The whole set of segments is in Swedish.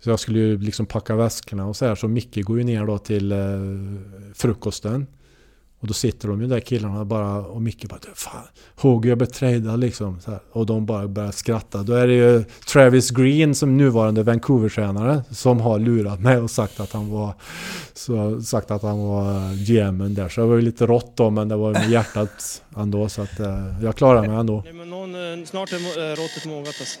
Så jag skulle ju liksom packa väskorna och så här. Så Micke går ju ner då till eh, frukosten. Och då sitter de ju där killarna bara och Micke bara Fan, Huggy jag blev liksom. Så här. Och de bara börjar skratta. Då är det ju Travis Green som nuvarande Vancouver-tränare som har lurat mig och sagt att han var så, sagt att han var eh, GMen där. Så det var ju lite rått då men det var med hjärtat ändå så att eh, jag klarade mig ändå. Nej, men någon, eh, snart är eh, råttet mogat alltså.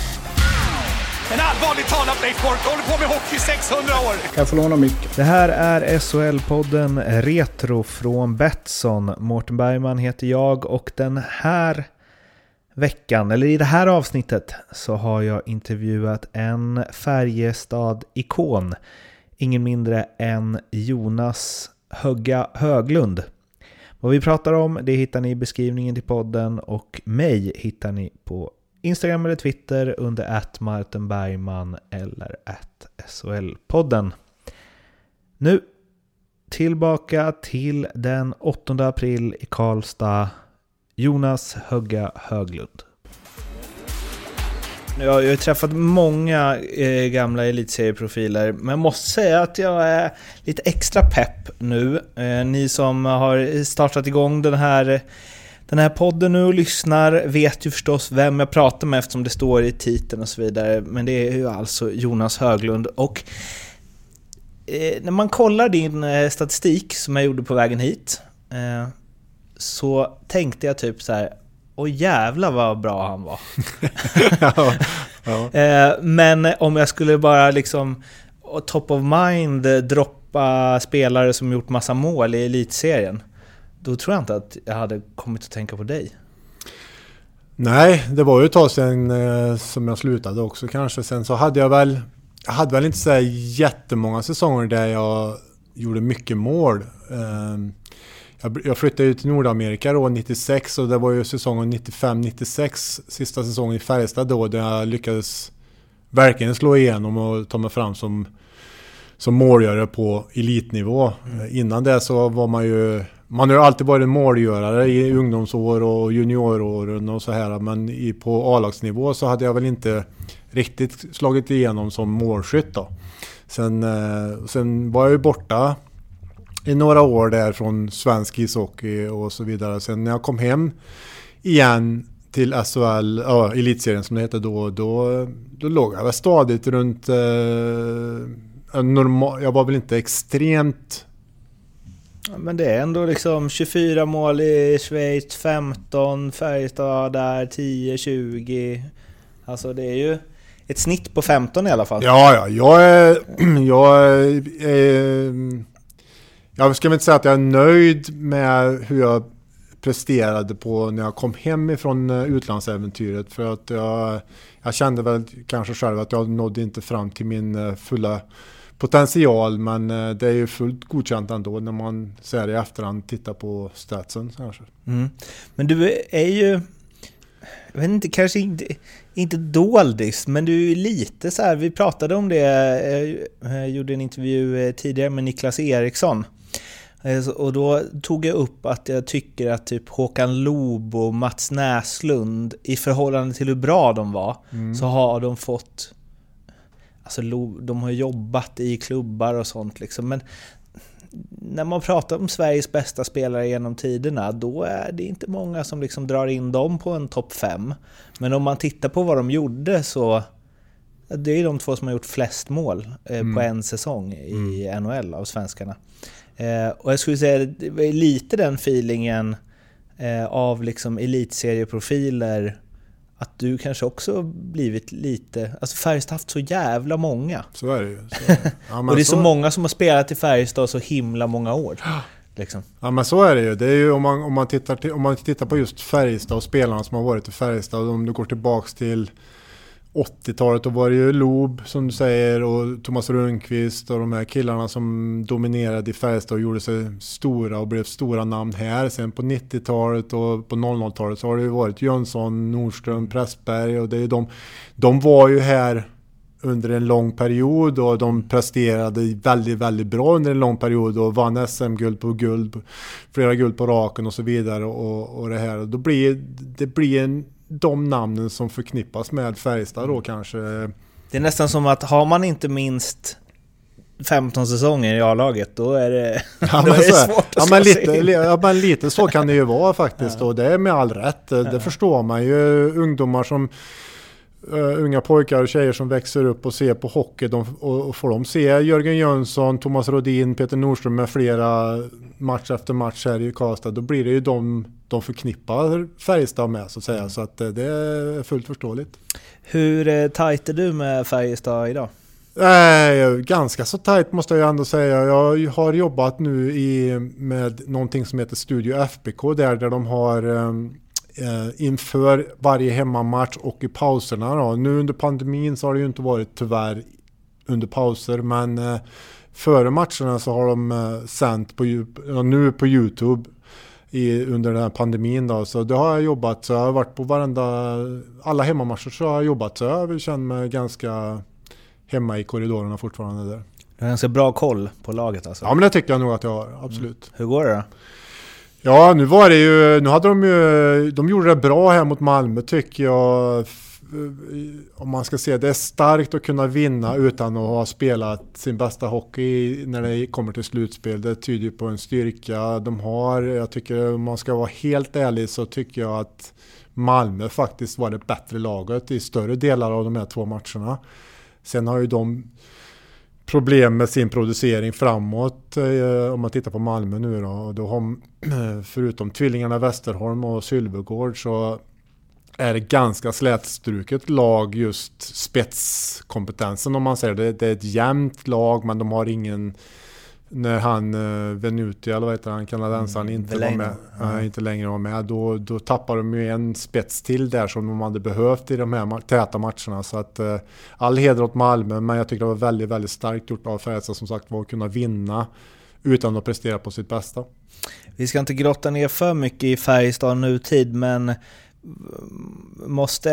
En allvarligt talat Leif Boork håller på med hockey i 600 år! Kan jag få låna micken? Det här är SHL-podden Retro från Betsson. Mårten Bergman heter jag och den här veckan, eller i det här avsnittet, så har jag intervjuat en Färjestad-ikon. Ingen mindre än Jonas Högga Höglund. Vad vi pratar om det hittar ni i beskrivningen till podden och mig hittar ni på Instagram eller Twitter under att Martin Bergman eller att SHL-podden. Nu tillbaka till den 8 april i Karlstad. Jonas Högga Höglund. Jag har ju träffat många eh, gamla elitserieprofiler, men jag måste säga att jag är lite extra pepp nu. Eh, ni som har startat igång den här, den här podden nu och lyssnar vet ju förstås vem jag pratar med eftersom det står i titeln och så vidare. Men det är ju alltså Jonas Höglund. Och eh, när man kollar din eh, statistik som jag gjorde på vägen hit eh, så tänkte jag typ så här, Åh jävlar vad bra han var. ja, ja. Men om jag skulle bara liksom top of mind droppa spelare som gjort massa mål i elitserien. Då tror jag inte att jag hade kommit att tänka på dig. Nej, det var ju ett tag sedan eh, som jag slutade också kanske. Sen så hade jag väl, jag hade väl inte så jättemånga säsonger där jag gjorde mycket mål. Eh, jag, jag flyttade ju till Nordamerika då 96 och det var ju säsongen 95-96, sista säsongen i Färjestad då, där jag lyckades verkligen slå igenom och ta mig fram som, som målgörare på elitnivå. Mm. Innan det så var man ju man har ju alltid varit målgörare i ungdomsår och junioråren och så här. Men i, på A-lagsnivå så hade jag väl inte riktigt slagit igenom som målskytt då. Sen, eh, sen var jag ju borta i några år där från svensk ishockey och så vidare. Sen när jag kom hem igen till SHL, ja, elitserien som det hette då, då, då låg jag väl stadigt runt eh, normal, jag var väl inte extremt men det är ändå liksom 24 mål i Schweiz, 15, Färjestad där, 10, 20. Alltså det är ju ett snitt på 15 i alla fall. Ja, ja, jag är... Jag är, eh, jag ska väl inte säga att jag är nöjd med hur jag presterade på när jag kom hem ifrån eh, utlandsäventyret. För att jag, jag kände väl kanske själv att jag nådde inte fram till min eh, fulla potential. Men eh, det är ju fullt godkänt ändå när man ser det i efterhand tittar på statsen. Kanske. Mm. Men du är ju, jag vet inte, kanske inte, inte doldis, men du är lite så här, vi pratade om det, jag gjorde en intervju tidigare med Niklas Eriksson Eh, och då tog jag upp att jag tycker att typ Håkan Loob och Mats Näslund, i förhållande till hur bra de var, mm. så har de fått... Alltså de har jobbat i klubbar och sånt liksom, men när man pratar om Sveriges bästa spelare genom tiderna, då är det inte många som liksom drar in dem på en topp 5. Men om man tittar på vad de gjorde så... Det är de två som har gjort flest mål eh, mm. på en säsong i mm. NHL av svenskarna. Eh, och jag skulle säga det var lite den feelingen eh, av liksom elitserieprofiler att du kanske också blivit lite... Alltså Färjestad har haft så jävla många. Så är det ju. Ja, och det är så, så många som har spelat i Färjestad så himla många år. Liksom. Ja men så är det ju. Det är ju om man, om man, tittar, till, om man tittar på just Färjestad och spelarna som har varit i Färjestad. Om du går tillbaks till 80-talet då var det ju Loob som du säger och Thomas Rundqvist och de här killarna som dominerade i Färjestad och gjorde sig stora och blev stora namn här. Sen på 90-talet och på 00-talet så har det ju varit Jönsson, Nordström, Pressberg och det är de. De var ju här under en lång period och de presterade väldigt, väldigt bra under en lång period och vann SM-guld på guld, flera guld på raken och så vidare och, och det här. Då blir det blir en, de namnen som förknippas med Färjestad då kanske. Det är nästan som att har man inte minst 15 säsonger i A-laget, då är det, Ja, då är det svårt att ja, men, lite, in. ja, men lite så kan det ju vara faktiskt och det är med all rätt. Det förstår man ju. Ungdomar som uh, unga pojkar och tjejer som växer upp och ser på hockey de, och, och får de se Jörgen Jönsson, Thomas Rodin, Peter Nordström med flera match efter match här i Karlstad då blir det ju de de förknippar Färjestad med så att säga. Så att eh, det är fullt förståeligt. Hur eh, tajt är du med Färjestad idag? Eh, ganska så tajt måste jag ändå säga. Jag har jobbat nu i, med någonting som heter Studio FBK där, där de har eh, inför varje hemmamatch och i pauserna. Då. Nu under pandemin så har det ju inte varit tyvärr under pauser men eh, före matcherna så har de eh, sänt på, nu på Youtube i, under den här pandemin då. Så det har jag jobbat, så jag har varit på varenda, alla hemmamatcher så har jag jobbat så jag känner mig ganska hemma i korridorerna fortfarande där. Du har ganska bra koll på laget alltså? Ja men det tycker jag nog att jag har, absolut. Hur går det då? Ja nu var det ju, nu hade de ju, de gjorde det bra här mot Malmö tycker jag. Eh, om man ska säga det är starkt att kunna vinna utan att ha spelat sin bästa hockey när det kommer till slutspel. Det tyder ju på en styrka de har. Jag tycker om man ska vara helt ärlig så tycker jag att Malmö faktiskt var det bättre laget i större delar av de här två matcherna. Sen har ju de problem med sin producering framåt eh, om man tittar på Malmö nu då. Då har, eh, förutom tvillingarna Westerholm och Sylvegård så är det ganska slätstruket lag just spetskompetensen om man säger det. Det är ett jämnt lag men de har ingen när han uh, Venuti eller vad heter han, kanadensaren, Mm, inte var med, nej, inte längre var med. Då, då tappar de ju en spets till där som de hade behövt i de här täta matcherna. Så att uh, all heder åt Malmö, men jag tycker det var väldigt, väldigt starkt gjort av Färjestad som sagt var att kunna vinna utan att prestera på sitt bästa. Vi ska inte grotta ner för mycket i Färjestad nutid, men måste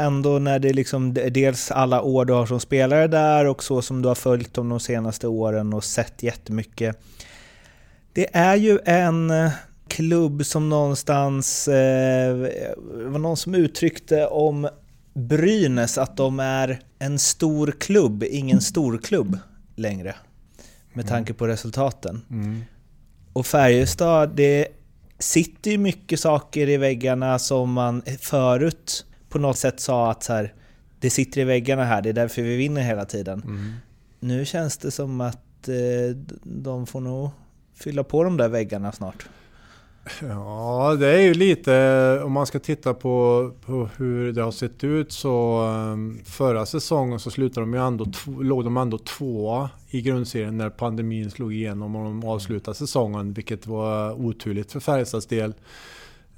ändå när det liksom dels alla år du har som spelare där och så som du har följt dem de senaste åren och sett jättemycket. Det är ju en klubb som någonstans, eh, det var någon som uttryckte om Brynäs att de är en stor klubb, ingen stor klubb längre. Med tanke på resultaten. Och Färjestad, det sitter ju mycket saker i väggarna som man förut på något sätt sa att så här, det sitter i väggarna här, det är därför vi vinner hela tiden. Nu känns det som att eh, de får nog fylla på de där väggarna snart. Ja, det är ju lite, om man ska titta på, på hur det har sett ut så ehm, förra säsongen så slutade de ju ändå, låg de ändå tvåa i grundserien när pandemin slog igenom och de avslutade säsongen, vilket var oturligt för Färjestads del.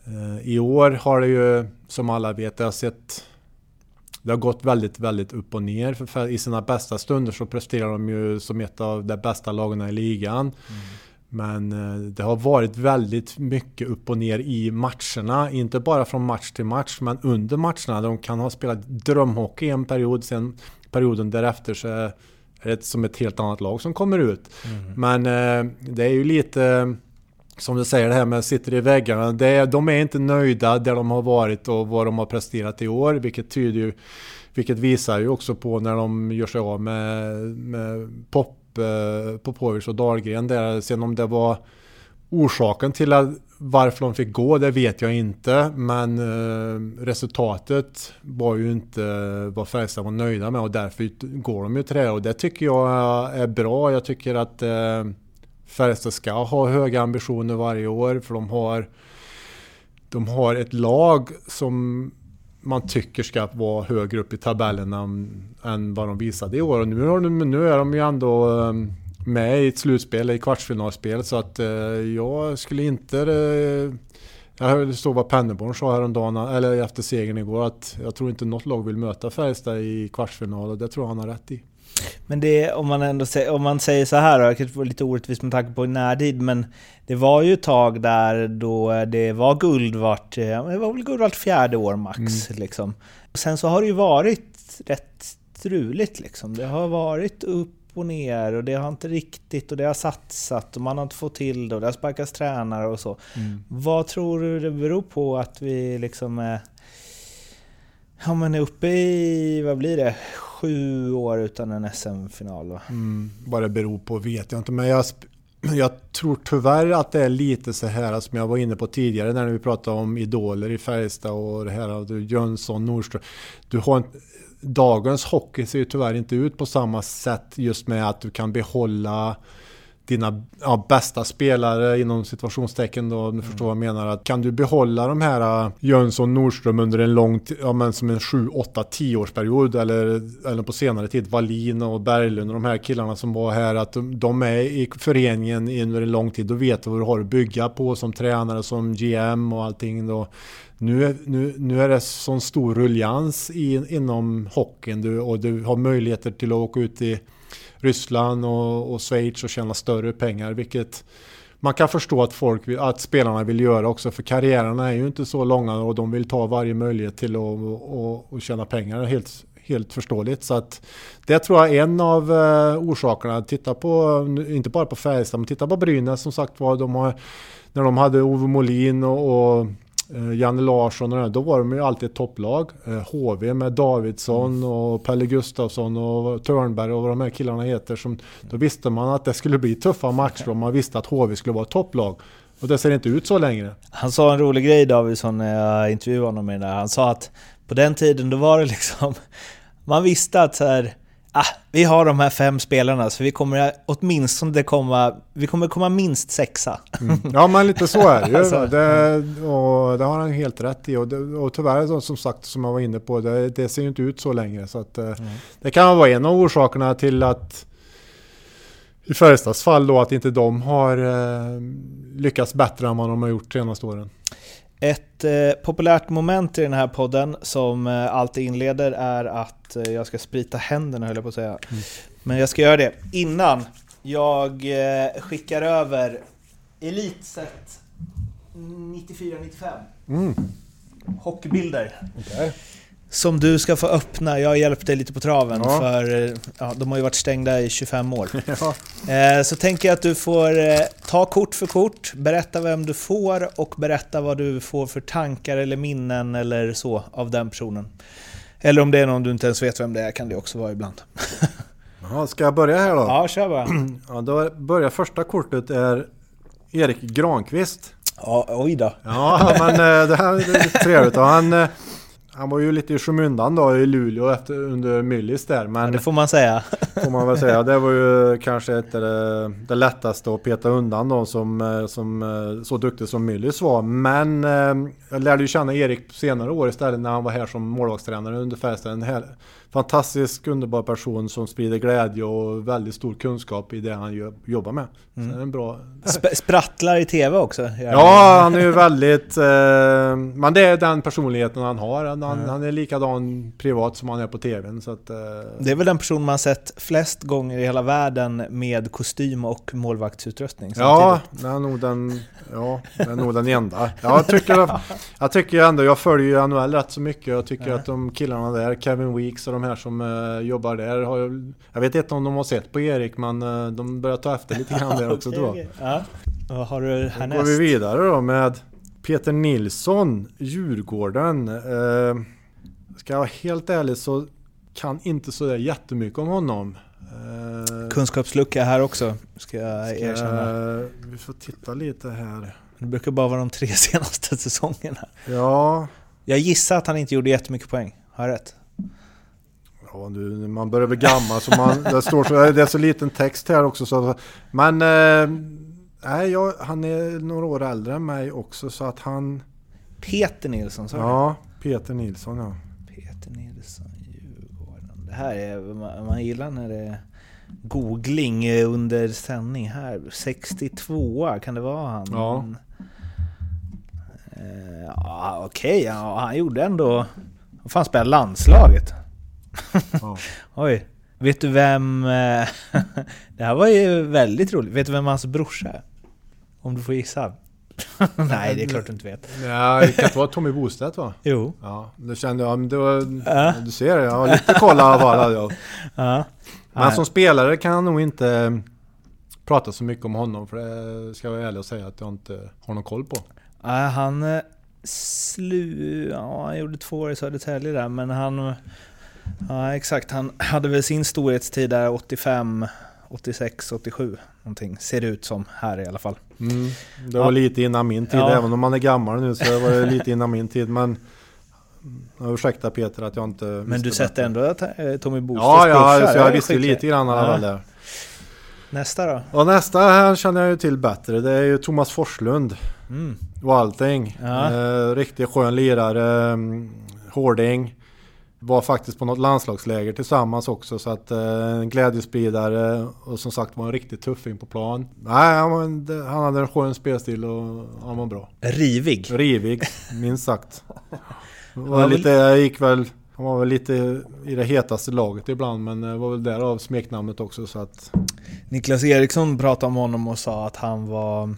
Eh, I år har det ju, som alla vet, det har sett det har gått väldigt, väldigt upp och ner. För I sina bästa stunder så presterar de ju som ett av de bästa lagen i ligan. Mm. Men eh, det har varit väldigt mycket upp och ner i matcherna. Inte bara från match till match, men under matcherna. De kan ha spelat drömhockey en period, sen perioden därefter så är det som ett helt annat lag som kommer ut. Men eh, det är ju lite som du säger det här med sitter i väggarna. Det de är inte nöjda där de har varit och vad de har presterat i år, vilket tyder ju vilket visar ju också på när de gör sig av med, med Pop, eh, Eh, Popovic och Dahlgren där. Sen om det var orsaken till att varför de fick gå, det vet jag inte. Men eh, resultatet var ju inte vad Färjestad var nöjda med och därför går de ju till det. Och det tycker jag är bra. Jag tycker att eh, Färjestad ska ha höga ambitioner varje år för de har de har ett lag som man tycker ska vara högre upp i tabellen än, än vad de visade i år. Och nu, har de, nu är de ju ändå ehm, med i ett slutspel, i kvartsfinalspel. Så att eh, jag skulle inte... Eh, Jag hörde stå vad Pennerborn sa häromdagen, eller efter segern igår, att jag tror inte något lag vill möta Färjestad i kvartsfinal och det tror jag han har rätt i. Men det, om man ändå säger, om man säger så här då, det var lite orättvist med tanke på närtid, men det var ju ett tag där då det var guld vart, ja, det var väl guld vart fjärde år max liksom. Sen så har det ju varit rätt struligt liksom. Det har varit upp och ner och det har inte riktigt och det har satsat och man har inte fått till det och det har sparkats tränare och så. Vad tror du det beror på att vi liksom är, ja, men är uppe i, vad blir det, sju år utan en SM-final? va? Mm, vad det beror på vet jag inte, men jag, jag tror tyvärr att det är lite så här som jag var inne på tidigare när vi pratade om idoler i Färjestad och det här du, Jönsson, Nordström. Du har en, dagens hockey ser ju tyvärr inte ut på samma sätt just med att du kan behålla dina ja, bästa spelare inom situationstecken då, om du förstår vad jag menar. Att kan du behålla de här uh, Jönsson, Nordström under en lång, ja men som en 7, 8, 10 årsperiod eller, eller på senare tid Wallin och Berglund och de här killarna som var här, att de, de är i föreningen under en lång tid, då vet du vad du har att bygga på som tränare, som GM och allting då. Nu, är- nu, nu är det sån stor ruljans i, inom hockeyn du, och du har möjligheter till att åka ut i Ryssland och, och Schweiz och tjäna större pengar, vilket man kan förstå att, folk att spelarna vill göra också, för karriärerna är ju inte så långa och de vill ta varje möjlighet till att och, och, tjäna pengar. Helt, helt förståeligt. Så att det tror jag är en av eh, orsakerna. Titta på, inte bara på Färjestad, men titta på Brynäs som sagt var. De har, när de hade Ove Molin och, och Janne Larsson och det, här, då var de ju alltid ett topplag. Eh, HV med Davidsson och Pelle Gustafsson och Törnberg och vad de här killarna heter. Som, då visste man att det skulle bli tuffa matcher och man visste att HV skulle vara ett topplag. Och det ser inte ut så längre. Han sa en rolig grej Davidsson när jag intervjuade honom med det där. Han sa att på den tiden då var det liksom... Man visste att så här, ah, vi har de här fem spelarna så vi kommer åtminstone komma... Vi kommer komma minst sexa. Ja men lite så är det ju. Alltså, det, och det har han helt rätt i. Och, det, och tyvärr som sagt, som jag var inne på, det, det ser ju inte ut så längre. Så att, eh, Det kan vara en av orsakerna till att i Färjestads fall då att inte de har eh, lyckats bättre än vad de har gjort de senaste åren. Ett eh, populärt moment i den här podden som eh, alltid inleder är att eh, jag ska sprita händerna höll jag på att säga. Men jag ska göra det innan jag eh, skickar över Elitset 94-95. Mm. Hockeybilder. Som du ska få öppna. Jag har hjälpt dig lite på traven Ja. för eh, ja, de har ju varit stängda i 25 år. Ja. Eh, Så tänker jag att du får eh, ta kort för kort, berätta vem du får och berätta vad du får för tankar eller minnen eller så av den personen. Eller om det är någon du inte ens vet vem det är kan det också vara ibland. Jaha, ska jag börja här då? Ja, kör bara. Ja, då börjar första kortet är Erik Granqvist. Ja, oj då. Ja, men eh, det här är trevligt. Och han, eh, han var ju lite i skymundan då i Luleå efter, under Myllys där. Men Det får man säga. får man väl säga. Det var ju kanske inte det, det lättaste att peta undan då som, eh, som eh, så duktig som Myllys var. Men eh, jag lärde ju känna Erik senare år istället när han var här som målvaktstränare under Färjestad. En fantastisk underbar person som sprider glädje och väldigt stor kunskap i det han jobbar med. Så det är en bra, Sp- sprattlar i TV också. Ja, han är ju väldigt... Eh, men det är den personligheten han har. Han, han, han är likadan privat som han är på TVn. Så att, eh, Det är väl den person man sett flest gånger i hela världen med kostym och målvaktsutrustning ja, det är nog den, ja, det är nog den enda. Jag tycker, jag tycker ändå, jag följer ju NHL rätt så mycket. Jag tycker att de killarna där, Kevin Weeks och de här som eh, jobbar där, har, jag vet inte om de har sett på Erik, men eh, de börjar ta efter lite grann där också tror jag. Ja. Vad har du Då går vi härnäst? vidare då med Peter Nilsson, Djurgården. Eh, ska jag vara helt ärlig så kan inte så där jättemycket om honom. Eh, Kunskapslucka här också, ska jag ska- erkänna. vi får titta lite här. Det brukar bara vara de tre senaste säsongerna. Ja, Jag gissar att han inte gjorde jättemycket poäng. Har jag rätt? Ja nu, man börjar bli gammal så man, det, står så, det är så liten text här också. Så, men eh, nej, jag, han är några år äldre än mig också så att han... Peter Nilsson, sa? Ja, Peter Nilsson ja. Peter Nilsson, Djurgården. Det här är, man, man gillar när det är googling eh, under sändning här. 62 kan det vara han? Ja. Ja, okej. ja, han gjorde ändå... Vad fan spelade landslaget? Ja. Oj. Vet du vem... eh, det här var ju väldigt roligt. Vet du vem hans brorsa är? Om du får gissa. Nej, det är klart du inte vet. Nej, det kan inte vara Tommy Bostedt va? Jo. Ja, det kände jag. Var, Ja. Du ser, jag har lite koll i alla fall. jag. Ja. Men Nej. som spelare kan jag nog inte prata så mycket om honom. För det ska jag vara ärlig och säga att jag inte har någon koll på. Nej, han eh, slu... Ja, han gjorde två år i Södertälje där, men han... Ja, exakt. Han hade väl sin storhetstid där 85, 86, 87 någonting. Ser det ut som här i alla fall. Mm. Det var Ja. lite innan min tid, Ja. även om man är gammal nu så var det lite innan min tid. Men ja, ursäkta Peter att jag inte Men du sätter ändå att eh, Tommy Bosteds Ja, ja så jag visste ju lite grann alla Ja. där. Nästa då? Och nästa här känner jag ju till bättre. Det är ju Thomas Forslund Mm. och allting. Ja. Eh, riktigt skön lirare, mm, hårding. Var faktiskt på något landslagsläger tillsammans också så att eh, en glädjespridare och som sagt var en riktig tuffing på plan. Nej, han, var han hade en skön spelstil och han var bra. Rivig. Rivig, minst sagt. Var lite, jag gick väl, han var väl lite i det hetaste laget ibland men det var väl därav smeknamnet också så att... Niklas Eriksson pratade om honom och sa att han var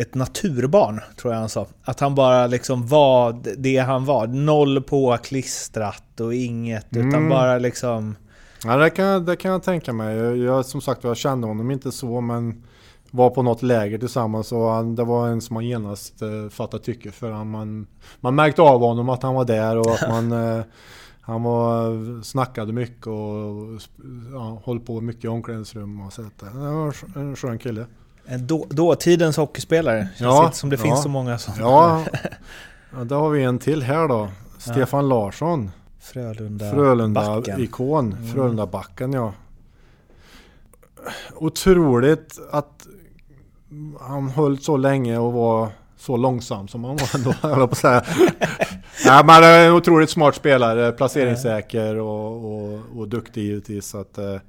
ett naturbarn, tror jag han sa. Att han bara liksom var det han var. Noll på klistrat och inget, utan Mm. bara liksom... Ja, det kan, jag- det kan jag tänka mig. Jag, jag, som sagt jag kände honom inte så men var på något läger tillsammans och han, det var en som man genast eh, fattade tycke för. Han, man, man märkte av honom att han var där och att man... Eh, han var, snackade mycket och ja, höll på mycket i omklädningsrum och så. att, eh, Det var en skön kille. En då, dåtidens hockeyspelare. Ja, som det ja. finns så många som... Ja, ja, där har vi en till här då. Stefan Larsson. Frölunda... Frölunda backen. ikon. Frölunda-backen ja. Otroligt att han höll så länge och var så långsam som han var ändå, jag på att säga. Nej, men är en otroligt smart spelare, placeringssäker och, och, och duktig givetvis. Så att, eh, nej,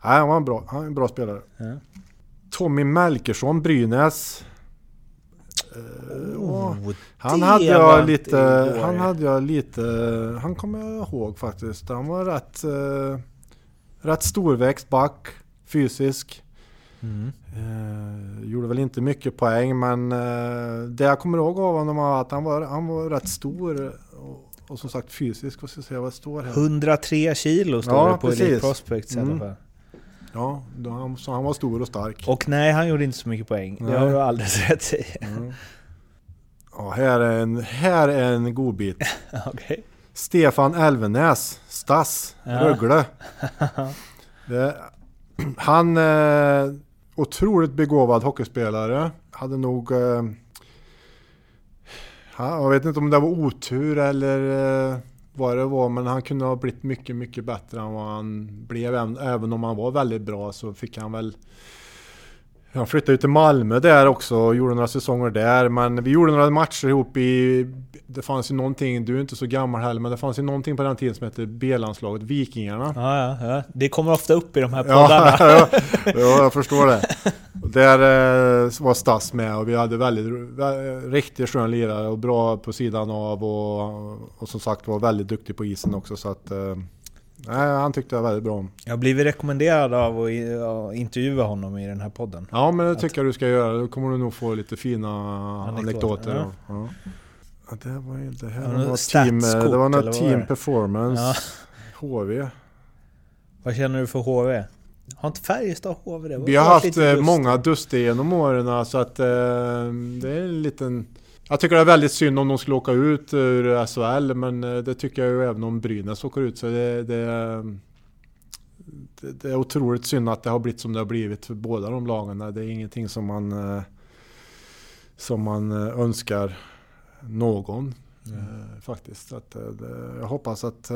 han var en bra, han är en bra spelare. Ja. Tommy Melkersson, Brynäs. Eh. Oh, Han hade jag lite, han hade jag lite, han kommer jag ihåg faktiskt. Han var rätt, eh, rätt storväxt back, fysisk. Mm. Eh, gjorde väl inte mycket poäng men det jag kommer ihåg av honom var att han var, han var rätt stor och, och som sagt fysisk. Vad ska jag säga, vad står här? 103 kilo står Ja, det på precis. Elite Prospects i alla fall. Ja, han, så han var stor och stark. Och nej, han gjorde inte så mycket poäng. Det Nej. har du alldeles rätt i. Mm. Ja, här är en, här är en godbit. Okej. Stefan Elvenäs, Stass, Ja. Rögle. Det, han, eh, otroligt begåvad hockeyspelare. Hade nog... Eh, jag vet inte om det var otur eller eh, vad det var, men han kunde ha blivit mycket, mycket bättre än vad han blev. Även, om han var väldigt bra så fick han väl... Han flyttade ut till Malmö där också och gjorde några säsonger där. Men vi gjorde några matcher ihop i... Det fanns ju någonting, du är inte så gammal heller, men det fanns ju någonting på den tiden som hette B-landslaget, Vikingarna. Ja, ja, ja. Det kommer ofta upp i de här poddarna. Ja, ja, ja, jag förstår det. Där eh, var Stass med och vi hade väldigt, vä- riktigt skön lirare och bra på sidan av och, och som sagt var väldigt duktig på isen också så att eh, nej, han tyckte jag väldigt bra om. Jag har blivit rekommenderad av att intervjua honom i den här podden. Ja men det tycker jag du ska göra, då kommer du nog få lite fina Anekdoter, anekdoter. ja. Ja. Ja. Det var ju det här var något team, det var något performance. HV. Vad känner du för HV? Har inte Färjestad HV det? Vi har haft eh, många duster genom åren så att eh, det är en liten... Jag tycker det är väldigt synd om de skulle åka ut ur SHL men eh, det tycker jag ju även om Brynäs åker ut så det, det, det, är otroligt synd att det har blivit som det har blivit för båda de lagen. Det är ingenting som man eh, som man eh, önskar någon eh, faktiskt. Att, det, jag hoppas att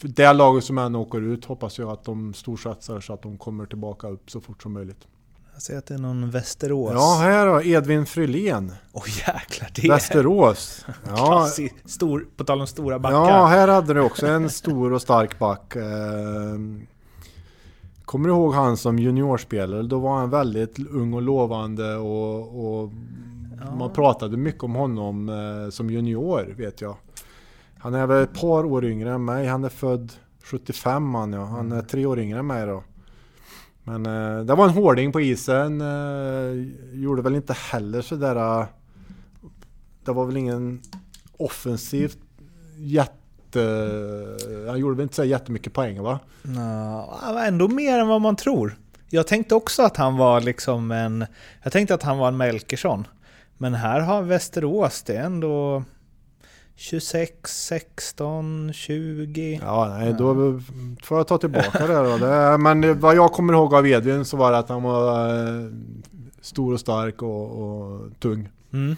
det laget som än åker ut hoppas jag att de storsatsar så att de kommer tillbaka upp så fort som möjligt. Jag ser att det är någon Västerås. Ja, här har Edvin Frylén. Åh jäklar, det Västerås. Ja. Stor, på tal om stora backar. ja, här hade du också en stor och stark back. Eh, Kommer du ihåg han som juniorspelare? Då var han väldigt ung och lovande och, och Man pratade mycket om honom eh, som junior vet jag. Han är väl ett par år yngre än mig. Han är född 75 han ja. Han är tre år yngre än mig då. Men eh, det var en hårding på isen. Eh, gjorde väl inte heller sådär... Eh, det var väl ingen offensivt jätte... Han gjorde väl inte så jättemycket poäng va? Nå, ändå mer än vad man tror. Jag tänkte också att han var liksom en... Jag tänkte att han var en Melkersson. Men här har Västerås, det är ändå 26, 16, 20... Ja, nej, då får jag ta tillbaka det då. Det, men vad jag kommer ihåg av Edvin så var det att han var eh, stor och stark och, och tung. Mm.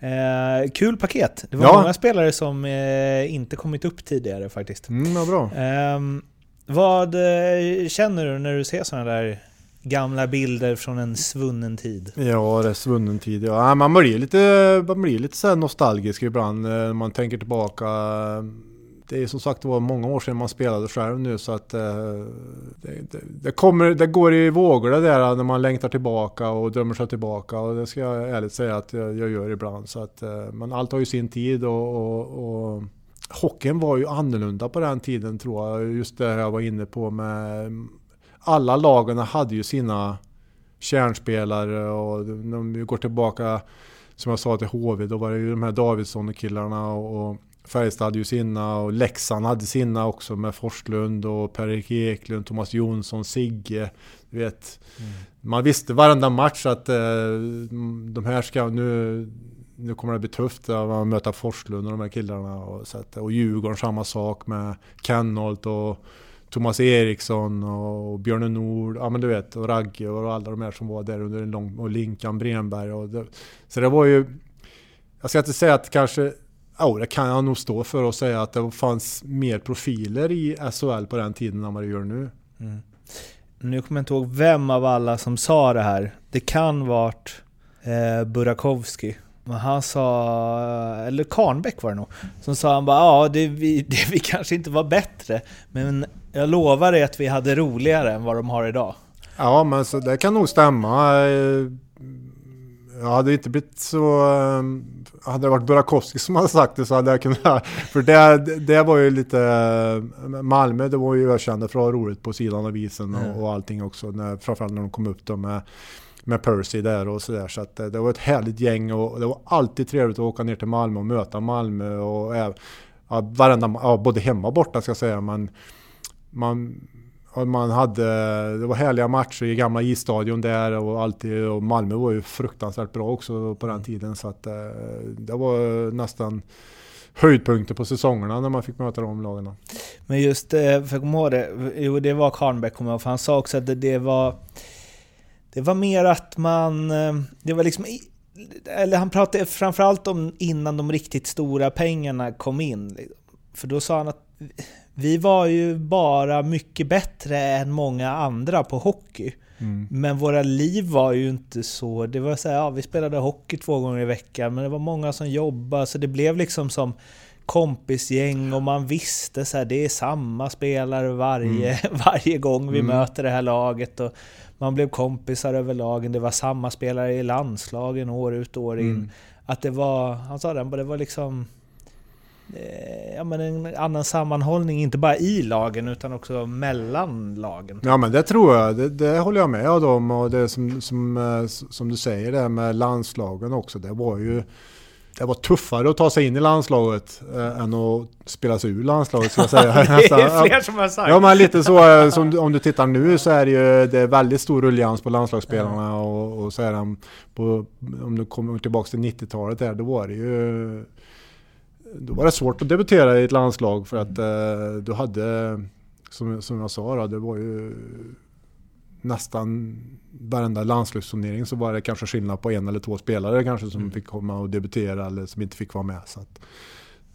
Eh, kul paket. Det var Ja. många spelare som eh, inte kommit upp tidigare faktiskt. Mm, ja, bra. Ehm, vad eh, känner du när du ser sådana där gamla bilder från en svunnen tid? Ja, det är svunnen tid. Ja, man blir lite, man blir lite så här nostalgisk ibland eh, när man tänker tillbaka. Det är som sagt det var många år sedan man spelade själv nu så att eh, det, det, det, kommer, det går i vågor det där eh, när man längtar tillbaka och drömmer sig tillbaka och det ska jag ärligt säga att jag, jag gör ibland. Så att, men allt har ju sin tid och, och, och hockeyn var ju annorlunda på den tiden tror jag. Just det jag var inne på med alla lagen hade ju sina kärnspelare och när vi går tillbaka som jag sa till HV då var det ju de här Davidsson och killarna och, Färjestad hade ju sina och Leksand hade sina också med Forslund och Per-Erik Eklund, Thomas Jonsson, Sigge. Du vet, Man visste varenda match att eh, de här ska nu nu kommer det bli tufft att möta Forslund och de här killarna. Och, så att, och Djurgården samma sak med Kenholt och Thomas Eriksson och Björne Nord, ja men du vet, och Ragge och alla de här som var där under en lång, och Linkan Bremberg. Och det, så det var ju, jag ska inte säga att kanske, ja det kan jag nog stå för och säga att det fanns mer profiler i SHL på den tiden än vad det gör nu. Mm. Nu kommer jag inte ihåg vem av alla som sa det här. Det kan varit eh, Burakovsky. Men han sa, eller Karnbäck var det nog, som sa han bara ja, det, vi, det, vi kanske inte var bättre, men jag lovar dig att vi hade roligare än vad de har idag. Ja men så det kan nog stämma. Eh, Jag hade inte blivit så... eh, Hade det varit Burakovsky som hade sagt det så hade jag kunnat... För det, det var ju lite... eh, Malmö, det var ju ökända för att ha roligt på sidan av isen och, och allting också. När, framförallt när de kom upp då med, med Percy där och sådär. Så att eh, det var ett härligt gäng och det var alltid trevligt att åka ner till Malmö och möta Malmö. Och, äv- ja, varenda, ja, både hemma och borta ska jag säga. Men man, man hade, det var härliga matcher i gamla isstadion där och alltid, och Malmö var ju fruktansvärt bra också på den tiden så att eh, det var nästan höjdpunkter på säsongerna när man fick möta de lagen. Men just, eh, för jag kommer ihåg det, jo det var Karnbäck kommer jag ihåg, för han sa också att det, var... Det var mer att man... eh, Det var liksom... Eller han pratade framförallt om innan de riktigt stora pengarna kom in. liksom. För då sa han att vi var ju bara mycket bättre än många andra på hockey. Men våra liv var ju inte så... Det var så här, ja, vi spelade hockey två gånger i veckan, men det var många som jobbade, så det blev liksom som kompisgäng och man visste så här, det är samma spelare varje, varje gång vi möter det här laget. Och man blev kompisar över lagen, det var samma spelare i landslagen år ut och år in. Att det var, han sa det, det var liksom ja, men en annan sammanhållning, inte bara i lagen utan också mellan lagen. Ja men det tror jag, det, det håller jag med om och det som, som, eh, som du säger det med landslagen också, det var ju det var tuffare att ta sig in i landslaget eh, än att spela sig ur landslaget ska jag säga. det är fler som har sagt. Ja men lite så, eh, som, om du tittar nu så är det ju det är väldigt stor ruljans på landslagsspelarna och, och så är de på, om du kommer tillbaka till 90-talet där, då var det ju då var det svårt att debutera i ett landslag för att eh, du hade, som, som jag sa, då, det var ju nästan varenda landslagsturnering så var det kanske skillnad på en eller två spelare kanske som fick komma och debutera eller som inte fick vara med. Så, att,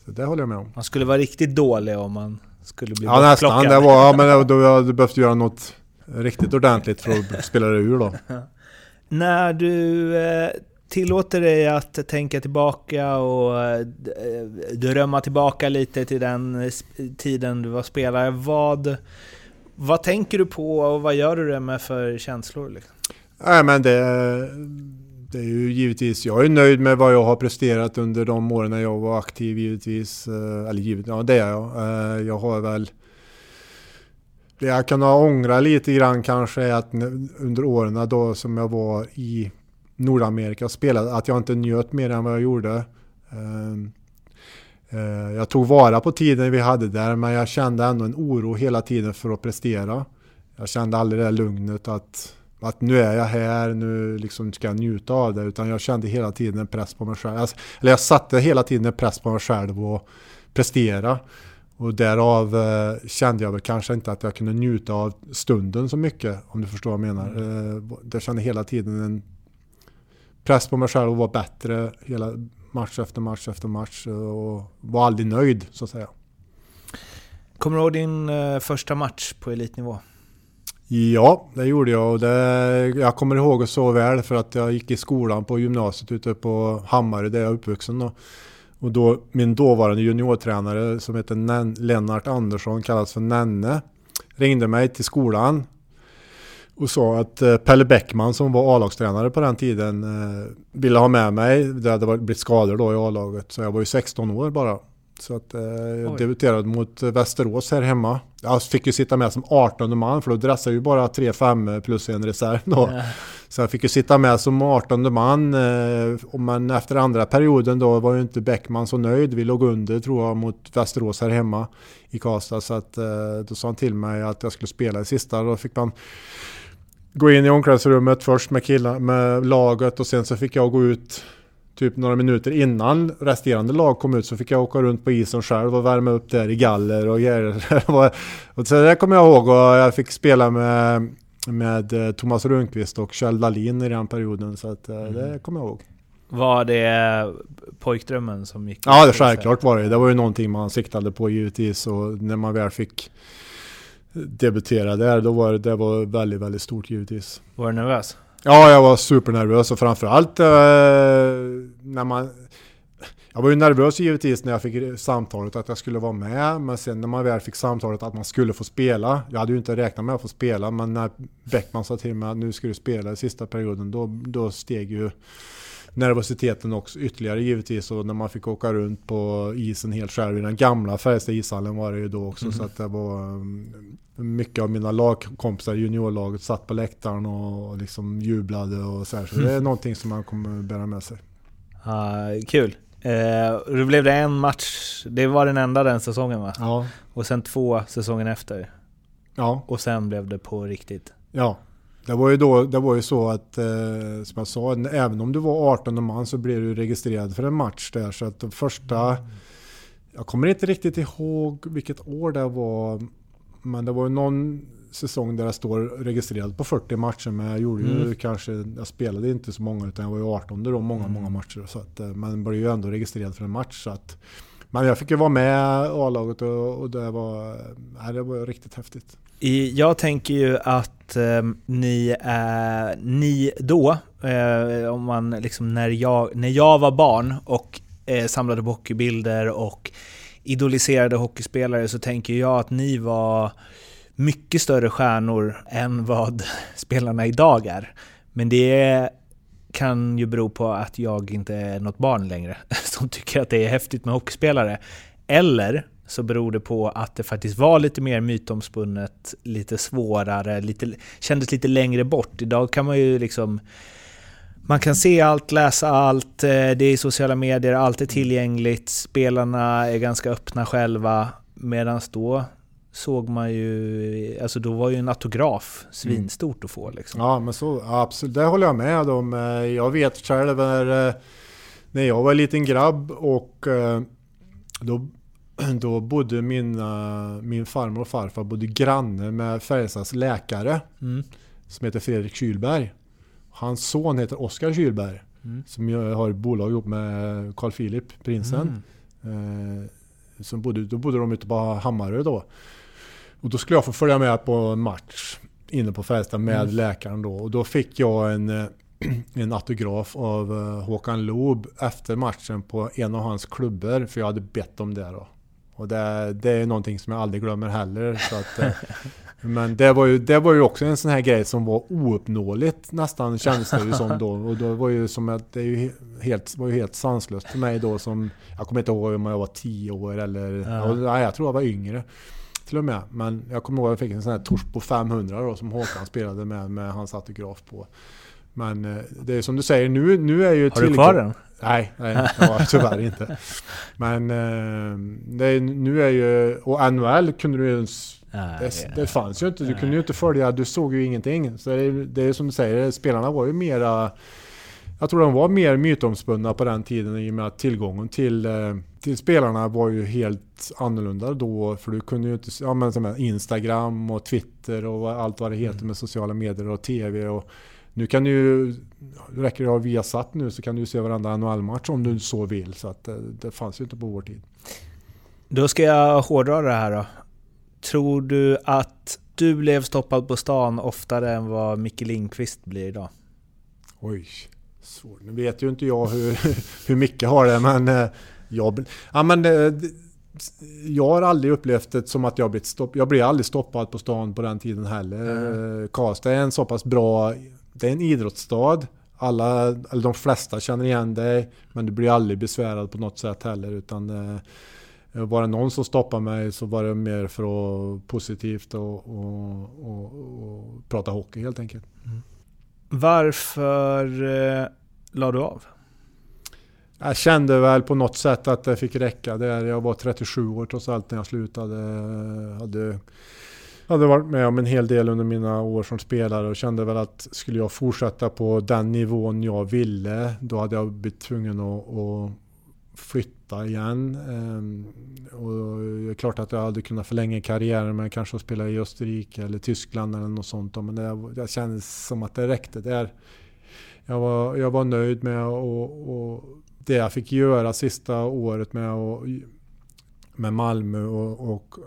så det håller jag med om. Man skulle vara riktigt dålig om man skulle bli Ja nästan, det var, ja, men då hade du behövt göra något riktigt ordentligt för att spela det ur då. När du eh, tillåter dig att tänka tillbaka och eh, eh, drömma tillbaka lite till den tiden du var spelare, vad, vad tänker du på och vad gör du det med för känslor? Liksom? Nej men det, det är ju givetvis, jag är nöjd med vad jag har presterat under de åren när jag var aktiv givetvis. Eh, eller givet, ja det är jag. Jag har väl... Det jag kan ångra lite grann kanske är att under åren då som jag var i Nordamerika och spelade, att jag inte njöt mer än vad jag gjorde. Jag tog vara på tiden vi hade där men jag kände ändå en oro hela tiden för att prestera. Jag kände aldrig det lugnet att att nu är jag här, nu liksom ska jag njuta av det. Utan jag kände hela tiden en press på mig själv. Alltså, eller jag satte hela tiden en press på mig själv och prestera. Och därav eh, kände jag väl kanske inte att jag kunde njuta av stunden så mycket. Om du förstår vad jag menar. Mm. Eh, jag kände hela tiden en press på mig själv att vara bättre hela match efter match efter match. Och var aldrig nöjd så att säga. Kommer du ihåg din eh, första match på elitnivå? Ja, det gjorde jag och det, jag kommer ihåg det så väl för att jag gick i skolan på gymnasiet ute på Hammarö där jag är uppvuxen då. Och då min dåvarande juniortränare som heter Lennart Andersson, kallas för Nenne, ringde mig till skolan och sa att eh, Pelle Bäckman som var A-lagstränare på den tiden eh, ville ha med mig. Det hade blivit skador då i A-laget så jag var ju 16 år bara. Så att eh, jag debuterade mot Västerås här hemma. Jag fick ju sitta med som 18 man för då dressade ju bara 3-5 plus en reserv då. Ja. Så jag fick ju sitta med som 18 man. Eh, men efter andra perioden då var ju inte Bäckman så nöjd. Vi låg under tror jag mot Västerås här hemma i Karlstad. Så att, eh, då sa han till mig att jag skulle spela i sista. Då fick man gå in i omklädningsrummet först med, killar, med laget och sen så fick jag gå ut typ några minuter innan resterande lag kom ut så fick jag åka runt på isen själv och värma upp där i galler och grejer. och så det kommer jag ihåg och jag fick spela med, med eh, Thomas Rundqvist och Kjell Dahlin i den perioden så att, eh, mm. det kommer jag ihåg. Var det pojkdrömmen som gick? Ja, det självklart var det. Det var ju någonting man siktade på givetvis och när man väl fick debutera där, då var det, det var väldigt, väldigt stort givetvis. Var du nervös? Ja, jag var supernervös och framförallt eh, när man... Jag var ju nervös givetvis när jag fick samtalet att jag skulle vara med, men sen när man väl fick samtalet att man skulle få spela. Jag hade ju inte räknat med att få spela, men när Bäckman sa till mig att nu ska du spela i sista perioden, då, då steg ju nervositeten också ytterligare givetvis. Och när man fick åka runt på isen helt själv i den gamla Färjestad ishallen var det ju då också. Mm. Så att det var mm, mycket av mina lagkompisar i juniorlaget satt på läktaren och liksom jublade och så här. Så det är mm. någonting som man kommer bära med sig. Uh, kul! Uh, då blev det en match, det var den enda den säsongen va? Ja. Och sen två säsongen efter. Ja. Och sen blev det på riktigt. Ja. Det var ju, då, det var ju så att, eh, som jag sa, även om du var 18 man så blev du registrerad för en match där. Så att de första, jag kommer inte riktigt ihåg vilket år det var, men det var ju någon säsong där jag står registrerad på 40 matcher. Men jag gjorde ju mm. kanske, jag spelade inte så många utan jag var ju 18 då, många, mm. många matcher. Så att, eh, man blev ju ändå registrerad för en match. Så att, men jag fick ju vara med A-laget och, och det, var, nej, det var riktigt häftigt. Jag tänker ju att eh, ni, eh, ni då, eh, om man liksom när jag, när jag var barn och eh, samlade på hockeybilder och idoliserade hockeyspelare så tänker jag att ni var mycket större stjärnor än vad spelarna idag är. Men det kan ju bero på att jag inte är något barn längre som tycker att det är häftigt med hockeyspelare. Eller så beror det på att det faktiskt var lite mer mytomspunnet, lite svårare, lite, kändes lite längre bort. Idag kan man ju liksom... Man kan se allt, läsa allt, eh, det är sociala medier, allt är tillgängligt, spelarna är ganska öppna själva. Medan då såg man ju, alltså då var ju en autograf svinstort att få liksom. Ja men så, absolut, det håller jag med om. Eh, jag vet själv när, eh, när jag var en liten grabb och då då bodde mina, min farmor och farfar bodde granne med Färjestads läkare mm. som heter Fredrik Kylberg. Hans son heter Oskar Kylberg mm. som har ett bolag ihop med Carl Philip, prinsen. Mm. Eh, som bodde, då bodde de ute på Hammarö då. Och då skulle jag få följa med på en match inne på Färjestad med mm. läkaren då. Och då fick jag en, en autograf av eh, Håkan Loob efter matchen på en av hans klubbor. För jag hade bett om det då. Och det, det, är någonting som jag aldrig glömmer heller. Så att, Men det var, ju, det var ju också en sån här grej som var ouppnåeligt nästan kändes det ju som då. Och då var ju som att det ju helt, var ju helt sanslöst för mig då som... Jag kommer inte ihåg om jag var 10 år eller... Ja. Nej, jag tror jag var yngre. Till och med. Men jag kommer ihåg att jag fick en sån här Torsbo 500 då som Håkan spelade med, med hans autograf på. Men eh, det är som du säger, nu, nu är ju... Har du kvar den? Nej, nej ja, tyvärr inte. Men eh, det, nu är ju... Och NHL kunde du ju det, det, fanns ju inte. Du kunde ju inte följa, du såg ju ingenting. Så det, det är som du säger, spelarna var ju mera... Jag tror de var mer mytomspunna på den tiden i och med att tillgången till, eh, till spelarna var ju helt annorlunda då. För du kunde ju inte... Ja men Instagram och Twitter och allt vad det heter mm. med sociala medier och TV och... Nu kan du. Räcker det att ha Viasat nu så kan du se varenda NHL-match om du så vill. Så att det, det fanns ju inte på vår tid. Då ska jag hårdra det här då. Tror du att du blev stoppad på stan oftare än vad Micke Lindqvist blir idag? Oj, svårt. Nu vet ju inte jag hur, hur Micke har det, men eh, jag... Ja, men eh, jag har aldrig upplevt det som att jag blivit stoppad. Jag blev aldrig stoppad på stan på den tiden heller. Mm. Karlstad är en så pass bra... Det är en idrottsstad. Alla, eller de flesta känner igen dig, men du blir aldrig besvärad på något sätt heller. Utan Eh, var det någon som stoppade mig så var det mer för att positivt och, och, och, och prata hockey helt enkelt. Mm. Varför eh, la du av? Jag kände väl på något sätt att det fick räcka där. Jag var 37 år trots allt när jag slutade. Hade, hade varit med om en hel del under mina år som spelare och kände väl att skulle jag fortsätta på den nivån jag ville, då hade jag blivit tvungen att, att flytta igen. Ehm, och det är klart att jag hade kunnat förlänga karriären med kanske att spela i Österrike eller Tyskland eller något sånt. Men det, det kändes som att det räckte där. Jag var, jag var nöjd med och, och det jag fick göra sista året med, att med Malmö och, och,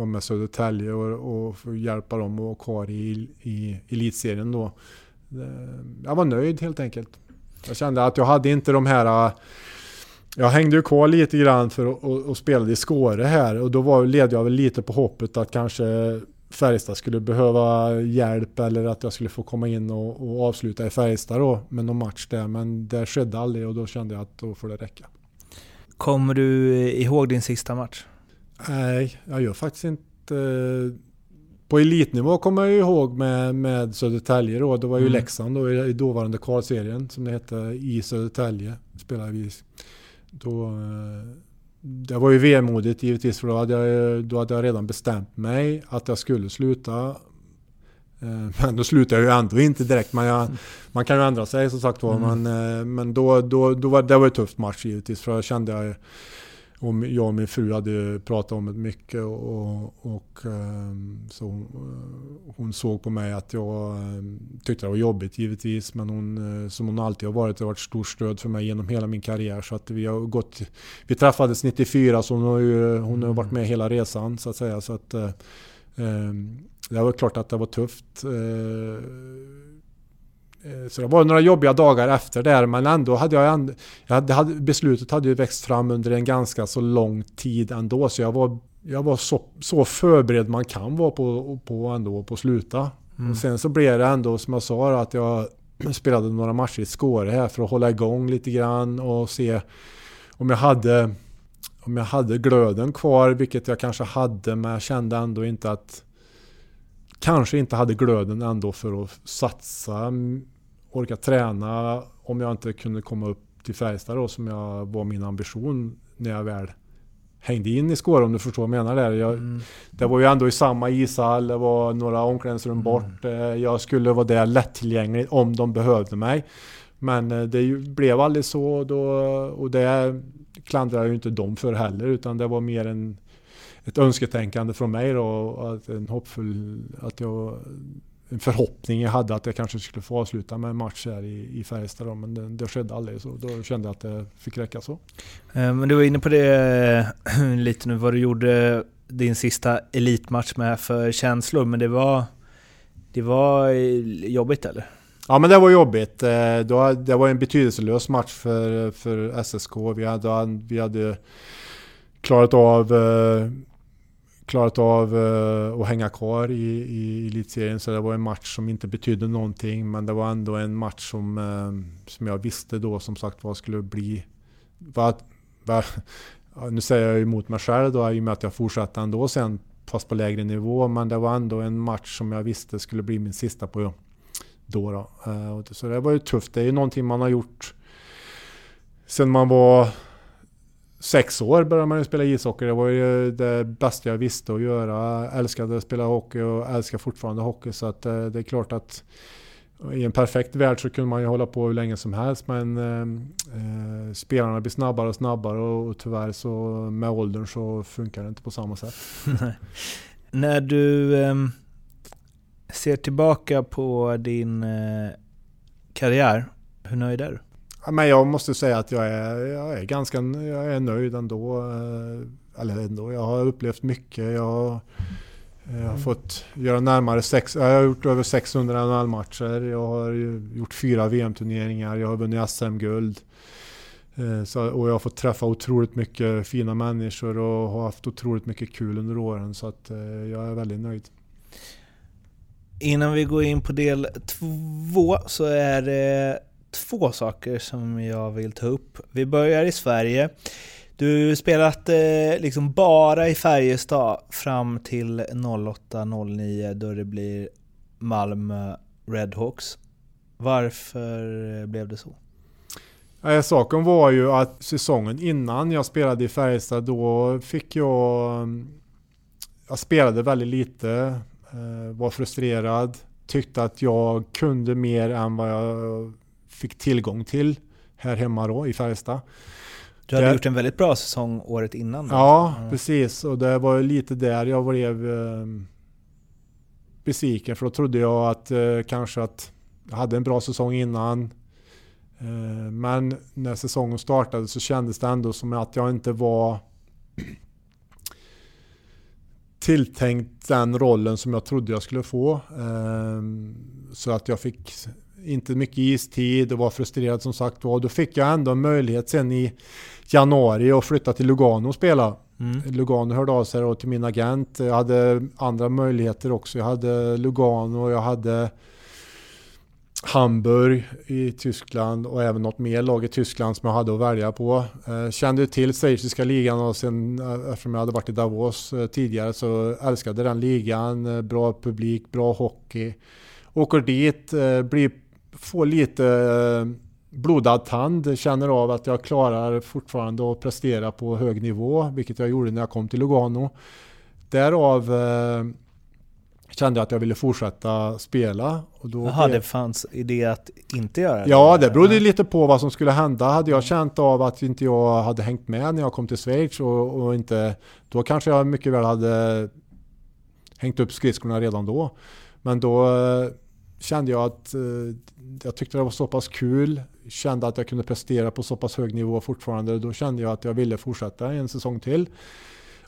och med Södertälje och, och hjälpa dem att vara kvar i, i elitserien då. Eh, jag var nöjd helt enkelt. Jag kände att jag hade inte de här äh, jag hängde ju kvar lite grann för att och, och spelade i Skåre här och då var, led jag väl lite på hoppet att kanske Färjestad skulle behöva hjälp eller att jag skulle få komma in och, och avsluta i Färjestad då med någon match där. Men det skedde aldrig och då kände jag att då får det räcka. Kommer du ihåg din sista match? Nej, jag gör faktiskt inte... På elitnivå kommer jag ihåg med, med Södertälje då. Det var ju mm. Leksand då i dåvarande kvalserien som det hette i Södertälje. Spelade vi då, eh, det var ju vemodigt givetvis för då hade, jag, då hade jag redan bestämt mig att jag skulle sluta. Eh, men då slutade jag ju ändå inte direkt. Men jag, man kan ju ändra sig som sagt var. Mm. Men, eh, men då, då, då var, det var en tuff match givetvis. För jag kände jag och jag och min fru hade pratat om det mycket och, och ehm, så eh, hon såg på mig att jag ehm, tyckte det var jobbigt givetvis men hon, som hon alltid har varit, det har varit stort stöd för mig genom hela min karriär så att vi har gått, vi träffades 94 så hon har ju hon har varit med hela resan så att säga så att eh, ehm, det var klart att det var tufft Eh, så det var några jobbiga dagar efter där men ändå hade jag, ändå, jag hade, beslutet hade ju växt fram under en ganska så lång tid ändå så jag var, jag var så, så förberedd man kan vara på, på ändå på att sluta. Mm. Och sen så blev det ändå som jag sa att jag spelade några matcher i Skåre här för att hålla igång lite grann och se om jag hade om jag hade glöden kvar, vilket jag kanske hade, men jag kände ändå inte att kanske inte hade glöden ändå för att satsa, orka träna om jag inte kunde komma upp till Färjestad då som jag var min ambition när jag väl hängde in i Skåre om du förstår vad jag menar där. Jag, mm. Det var ju ändå i samma ishall, det var några omklädningsrum mm. bort. Mm. Jag skulle vara där lättillgänglig om de behövde mig. Men eh, det blev aldrig så då, och det klandrar jag ju inte dem för heller utan det var mer en ett önsketänkande från mig då. Och en hoppfull, att jag, en förhoppning jag hade att jag kanske skulle få avsluta med en match här i, i Färjestad. Då, men det, det skedde aldrig så då kände jag att det fick räcka så. Eh, men du var inne på det eh, lite nu vad du gjorde din sista elitmatch med för känslor. Men det var, det var jobbigt eller? Ja men det var jobbigt. Eh, det var en betydelselös match för, för SSK. Vi hade, vi hade klarat av klarat av eh, att hänga kvar i, i elitserien så det var en match som inte betydde någonting men det var ändå en match som, eh, som jag visste då som sagt vad skulle bli. Vad, vad, nu säger jag emot mig själv då i och med att jag fortsatte ändå sen fast på lägre nivå men det var ändå en match som jag visste skulle bli min sista på då. då. Eh, så det var ju tufft. Det är ju någonting man har gjort sen man var sex år började man ju spela ishockey. Det var ju det bästa jag visste att göra. Jag älskade att spela hockey och älskar fortfarande hockey. Så att eh, det är klart att i en perfekt värld så kunde man ju hålla på hur länge som helst. Men eh, eh spelarna blir snabbare och snabbare och, och tyvärr så med åldern så funkar det inte på samma sätt. När du eh, ser tillbaka på din eh, karriär, hur nöjd är du? Men jag måste säga att jag är, jag är ganska jag är nöjd ändå. Eh, eller ändå, jag har upplevt mycket. Jag, jag har fått göra närmare sex, jag har gjort över 600 NHL-matcher. Jag har gjort fyra VM-turneringar. Jag har vunnit SM-guld. Eh, och jag har fått träffa otroligt mycket fina människor och har haft otroligt mycket kul under åren. Så att eh, jag är väldigt nöjd. Innan vi går in på del två så är det två saker som jag vill ta upp. Vi börjar i Sverige. Du spelat eh, liksom bara i Färjestad fram till 08-09 då det blir Malmö Redhawks. Varför blev det så? Ja, saken var ju att säsongen innan jag spelade i Färjestad då fick jag... Mm, jag spelade väldigt lite, eh, var frustrerad, tyckte att jag kunde mer än vad jag fick tillgång till här hemma då i Färjestad. Du hade där, gjort en väldigt bra säsong året innan. Då. Ja, mm. precis. Och det var lite där jag blev eh, besviken. För då trodde jag att eh, kanske att jag hade en bra säsong innan. Eh, men när säsongen startade så kändes det ändå som att jag inte var tilltänkt den rollen som jag trodde jag skulle få. Eh, så att jag fick inte mycket istid och var frustrerad som sagt var. Då fick jag ändå en möjlighet sen i januari att flytta till Lugano och spela. Mm. Lugano hörde av sig till min agent. Jag hade andra möjligheter också. Jag hade Lugano, jag hade Hamburg i Tyskland och även något mer lag i Tyskland som jag hade att välja på. Eh, kände till schweiziska ligan och sen eh, eftersom jag hade varit i Davos eh, tidigare så älskade den ligan. Bra publik, bra hockey. Åker dit, blir får lite eh, blodad tand, känner av att jag klarar fortfarande att prestera på hög nivå, vilket jag gjorde när jag kom till Lugano. Därav eh, kände jag att jag ville fortsätta spela. Och då Jaha, det fanns idé att inte göra det? Ja, det berodde lite på vad som skulle hända. Hade jag känt av att inte jag hade hängt med när jag kom till Schweiz och, och inte, då kanske jag mycket väl hade hängt upp skridskorna redan då. Men då eh, kände jag att eh, jag tyckte det var så pass kul. Kände att jag kunde prestera på så pass hög nivå fortfarande. Då kände jag att jag ville fortsätta en säsong till.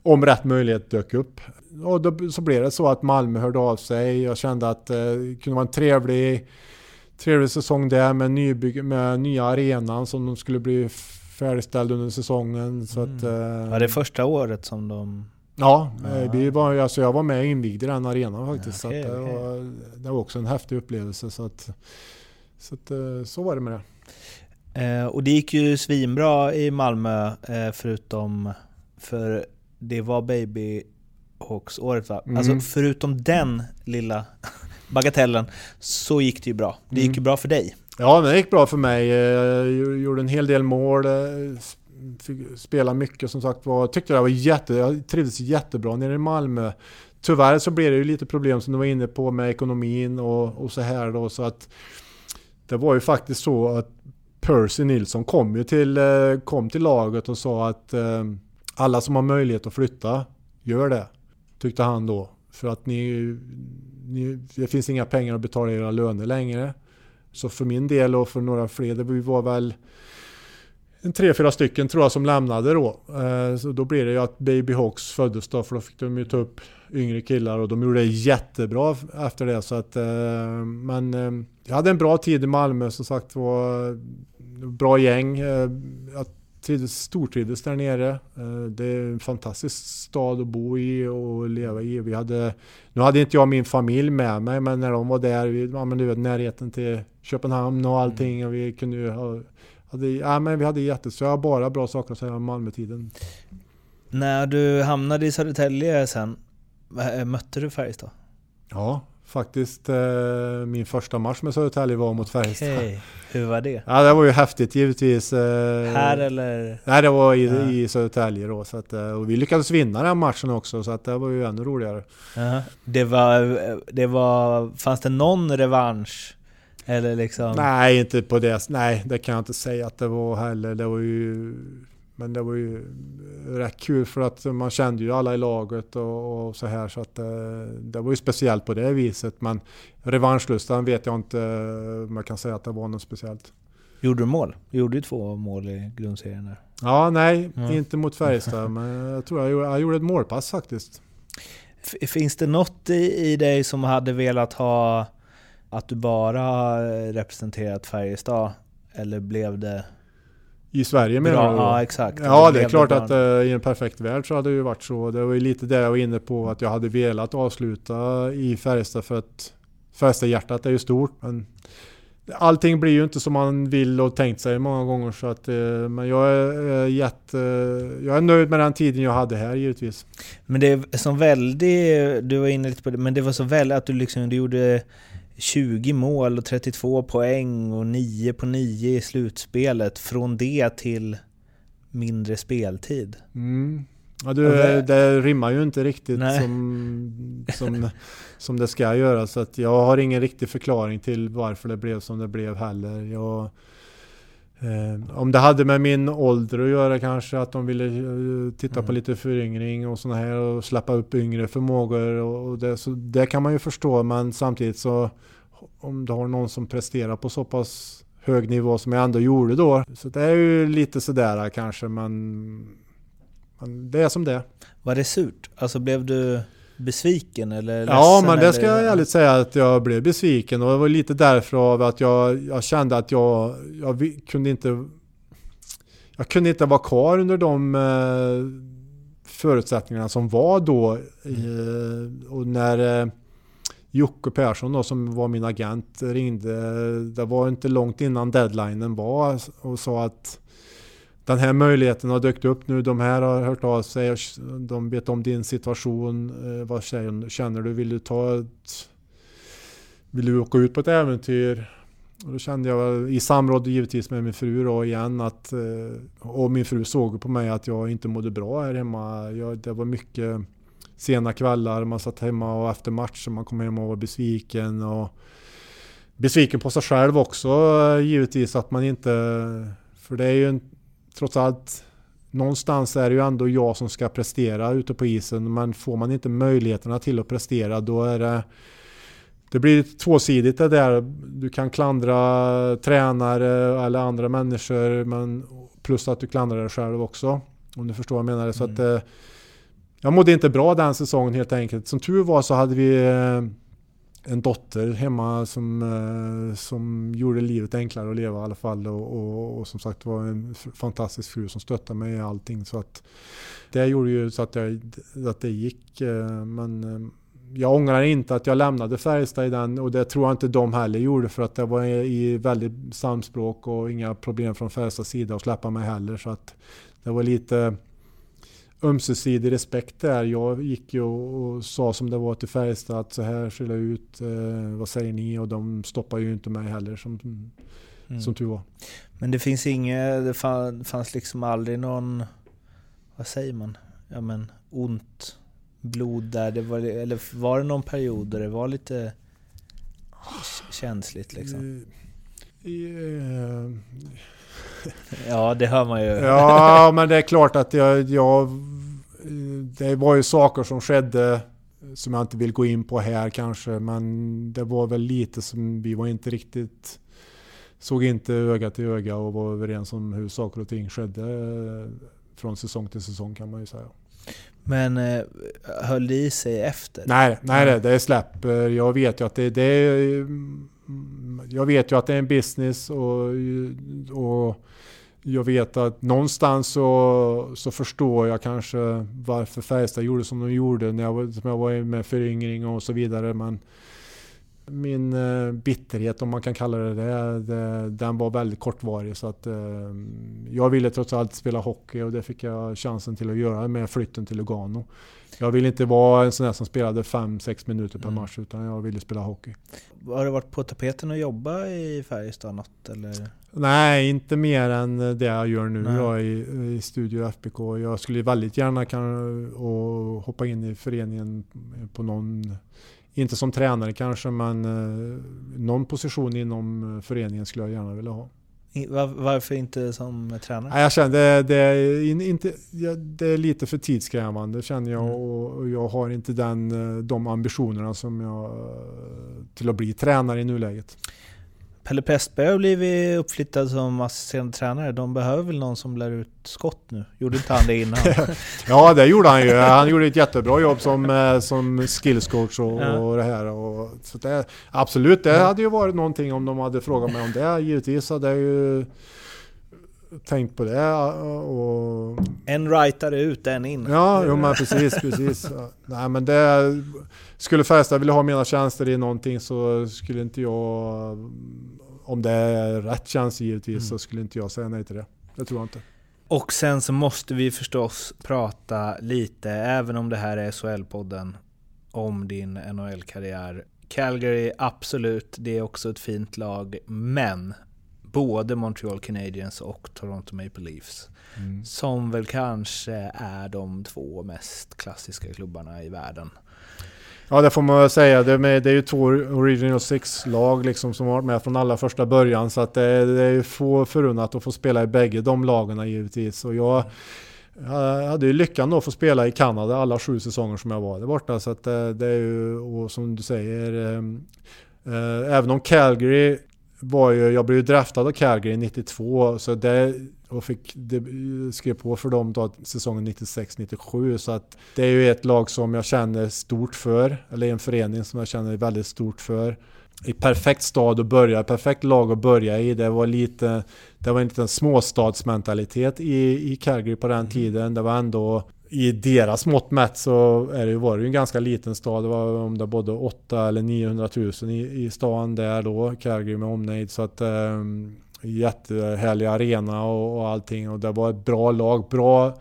Om rätt möjlighet dök upp. Och då, så blev det så att Malmö hörde av sig. Jag kände att eh, det kunde vara en trevlig, trevlig säsong där med, nybygg, med nya arenan som de skulle bli färdigställd under säsongen. Så mm. att, eh, var det första året som de Ja, ja. Vi var, alltså jag var med och invigde den arenan faktiskt. Ja, okay, så det, okay. var, det, var, också en häftig upplevelse. Så, att, så, att, eh, så var det med det. Eh, och det gick ju svinbra i Malmö eh, förutom för det var Baby Hawks-året va? Mm. Alltså förutom den lilla bagatellen så gick det ju bra. Det gick mm. ju bra för dig. Ja, det gick bra för mig. Jag gjorde en hel del mål, fick spela mycket som sagt var. Tyckte det var jätte, jag trivdes jättebra nere i Malmö. Tyvärr så blev det ju lite problem som du var inne på med ekonomin och, och så här då så att det var ju faktiskt så att Percy Nilsson kom ju till, eh, kom till laget och sa att eh, alla som har möjlighet att flytta, gör det. Tyckte han då. För att ni, ni, det finns inga pengar att betala era löner längre. Så för min del och för några fler, det var väl en tre, fyra stycken tror jag som lämnade då. Eh, så då blev det ju att Baby Hawks föddes då, för då fick de ju ta upp yngre killar och de gjorde det jättebra efter det. Så att, eh, men eh, jag hade en bra tid i Malmö som sagt var. Bra gäng. Jag trivdes, stortrivdes där nere. Det är en fantastisk stad att bo i och leva i. Vi hade, nu hade inte jag min familj med mig, men när de var där, vi, ja, men du vet, närheten till Köpenhamn och allting. Och vi kunde ju ha, hade, ja, men vi hade jätte, så jag har bara bra saker att säga om Malmötiden. När du hamnade i Södertälje sen, eh, mötte du Färjestad? Ja, faktiskt eh, min första match med Södertälje var mot Färjestad. Okay. Hur var det? Ja, det var ju häftigt givetvis. Eh, Här eller? Nej, det var i, Ja. i Södertälje då. Så att, eh, och vi lyckades vinna den matchen också, så att det var ju ännu roligare. Ja. Det var, det var... Fanns det någon revansch? Eller liksom... Nej, inte på det. Nej, det kan jag inte säga att det var heller. Det var ju... Men det var ju rätt kul för att man kände ju alla i laget och, och så här så att eh, det var ju speciellt på det viset. Men revanschlustan vet jag inte om jag kan säga att det var något speciellt. Gjorde du mål? Du gjorde ju två mål i grundserien där. Ja, nej, Ja. inte mot Färjestad, men jag tror jag gjorde, jag gjorde ett målpass faktiskt. F- Finns det något i, i dig som hade velat ha att du bara har representerat Färjestad? Eller blev det I Sverige menar bra? du? Ja, exakt. Ja, det är klart att eh, i en perfekt värld så hade det ju varit så. Det var ju lite det jag var inne på, att jag hade velat avsluta i Färjestad för att Färjestad-hjärtat är ju stort. Men allting blir ju inte som man vill och tänkt sig många gånger. Så att, eh, men jag är, eh, jätte, jag är nöjd med den tiden jag hade här givetvis. Men det är som väldigt, du var inne lite på det, men det var så väldigt att du liksom, du gjorde 20 mål och 32 poäng och 9 på 9 i slutspelet. Från det till mindre speltid. Mm. Ja, du, det- det rimmar ju inte riktigt Nej. som, som, som det ska göra. Så att jag har ingen riktig förklaring till varför det blev som det blev heller. Jag, eh, om det hade med min ålder att göra kanske, att de ville eh, titta på Mm. lite föryngring och sådana här och släppa upp yngre förmågor. Och, och det, så det kan man ju förstå, men samtidigt så om du har någon som presterar på så pass hög nivå som jag ändå gjorde då. Så det är ju lite sådär kanske, men, men det är som det. Var det surt? Alltså blev du besviken eller Ja, men det ska eller? jag ärligt säga att jag blev besviken och det var lite därför av att jag, jag kände att jag, jag kunde inte jag kunde inte vara kvar under de eh, förutsättningarna som var då. Eh, och när eh, Jocke Persson då, som var min agent ringde, det var inte långt innan deadlinen var och sa att den här möjligheten har dykt upp nu. De här har hört av sig. De vet om din situation. Eh, vad känner du? Vill du ta ett... Vill du åka ut på ett äventyr? Och då kände jag i samråd givetvis med min fru då igen att... Eh, och min fru såg på mig att jag inte mådde bra här hemma. Jag, det var mycket sena kvällar. Man satt hemma och efter matchen man kom hem och var besviken. Och besviken på sig själv också eh, givetvis att man inte... För det är ju en, trots allt någonstans är det ju ändå jag som ska prestera ute på isen. Men får man inte möjligheterna till att prestera då är det det blir tvåsidigt det där. Du kan klandra tränare eller andra människor men plus att du klandrar dig själv också. Om du förstår vad jag menar. Så Mm. att, eh, jag mådde inte bra den säsongen helt enkelt. Som tur var så hade vi eh, en dotter hemma som, eh, som gjorde livet enklare att leva i alla fall. Och, och, och som sagt var en fantastisk fru som stöttade mig i allting. Så att det gjorde ju så att, jag, att det gick. Eh, men eh, jag ångrar inte att jag lämnade Färjestad i den och det tror jag inte de heller gjorde för att det var i väldigt samspråk och inga problem från Färjestads sida att släppa mig heller. Så att det var lite ömsesidig respekt där. Jag gick ju och, och sa som det var till Färjestad att så här ser det ut. Eh, vad säger ni? Och de stoppar ju inte mig heller som, Mm. som tur var. Men det finns inget, det fann- fanns liksom aldrig någon, vad säger man? Ja men ont blod där, det var, eller var det någon period där det var lite känsligt liksom? Eh, eh, Ja det hör man ju. Ja, men det är klart att jag, jag... Det var ju saker som skedde som jag inte vill gå in på här kanske, men det var väl lite som vi var inte riktigt... Såg inte öga till öga och var överens om hur saker och ting skedde från säsong till säsong kan man ju säga. Men eh, höll det i sig efter? Nej, nej det, det släpper. Jag vet ju att det, det är... Mm, jag vet ju att det är en business och, och jag vet att någonstans så, så förstår jag kanske varför Färjestad gjorde som de gjorde när jag, var- som jag var med föryngring och så vidare. Men min eh, bitterhet, om man kan kalla det det, det den var väldigt kortvarig. Så att, eh, jag ville trots allt spela hockey och det fick jag chansen till att göra med flytten till Lugano. Jag ville inte vara en sån där som spelade 5-6 minuter per match utan jag ville spela hockey. Har det varit på tapeten att jobba i Färjestad något eller? Nej, inte mer än det jag gör nu Nej. då, i, i Studio FBK. Jag skulle väldigt gärna kan, och hoppa in i föreningen på någon, inte som tränare kanske, men eh, någon position inom föreningen skulle jag gärna vilja ha. Varför inte som tränare? Jag känner det, det, är in- inte, det är lite för tidskrävande känner jag Mm. och, och jag har inte den, eh, de ambitionerna som jag eh, till att bli tränare i nuläget. Pelle Prästberg har blivit uppflyttad som assisterande tränare. De behöver väl någon som lär ut skott nu? Gjorde inte han det innan? Ja, det gjorde han ju. Han gjorde ett jättebra jobb som, eh, som skills coach och, Ja. och det här. Och, så det, absolut, det hade ju varit någonting om de hade frågat mig om det. Givetvis hade jag ju tänkt på det. Och, en rightare ut, en in. ja, jo, men precis, precis. Nej, men det, skulle Färjestad vilja ha mina tjänster i någonting så skulle inte jag, om det är rätt tjänst givetvis, så skulle inte jag säga nej till det. Det tror jag inte. Och sen så måste vi förstås prata lite, även om det här är SHL-podden, om din NHL-karriär. Calgary, absolut, det är också ett fint lag, men både Montreal Canadiens och Toronto Maple Leafs, som väl kanske är de två mest klassiska klubbarna i världen. Ja det får man väl säga. Det är, med, det är ju två Original Six-lag liksom som har varit med från allra första början. Så att det, det är ju få förunnat att få spela i bägge de lagarna givetvis. Och jag, jag hade ju lyckan då att få spela i Kanada alla sju säsonger som jag var där borta. Så att det, det är ju, och som du säger, eh, eh, även om Calgary var ju, jag blev ju draftad av Calgary 92 så det, och fick det, skrev på för dem då säsongen 96-97 så att det är ju ett lag som jag känner stort för, eller en förening som jag känner väldigt stort för. I perfekt stad att börja, perfekt lag att börja i. Det var lite, det var en liten småstadsmentalitet i, i Calgary på den tiden. Det var ändå i deras mått mätt så är det, ju- var det ju en ganska liten stad. Det var om det bodde 8 eller 900 000 i, i stan där då, Calgary med omnejd. Så att um, jättehärlig arena och, och allting. Och det var ett bra lag. Bra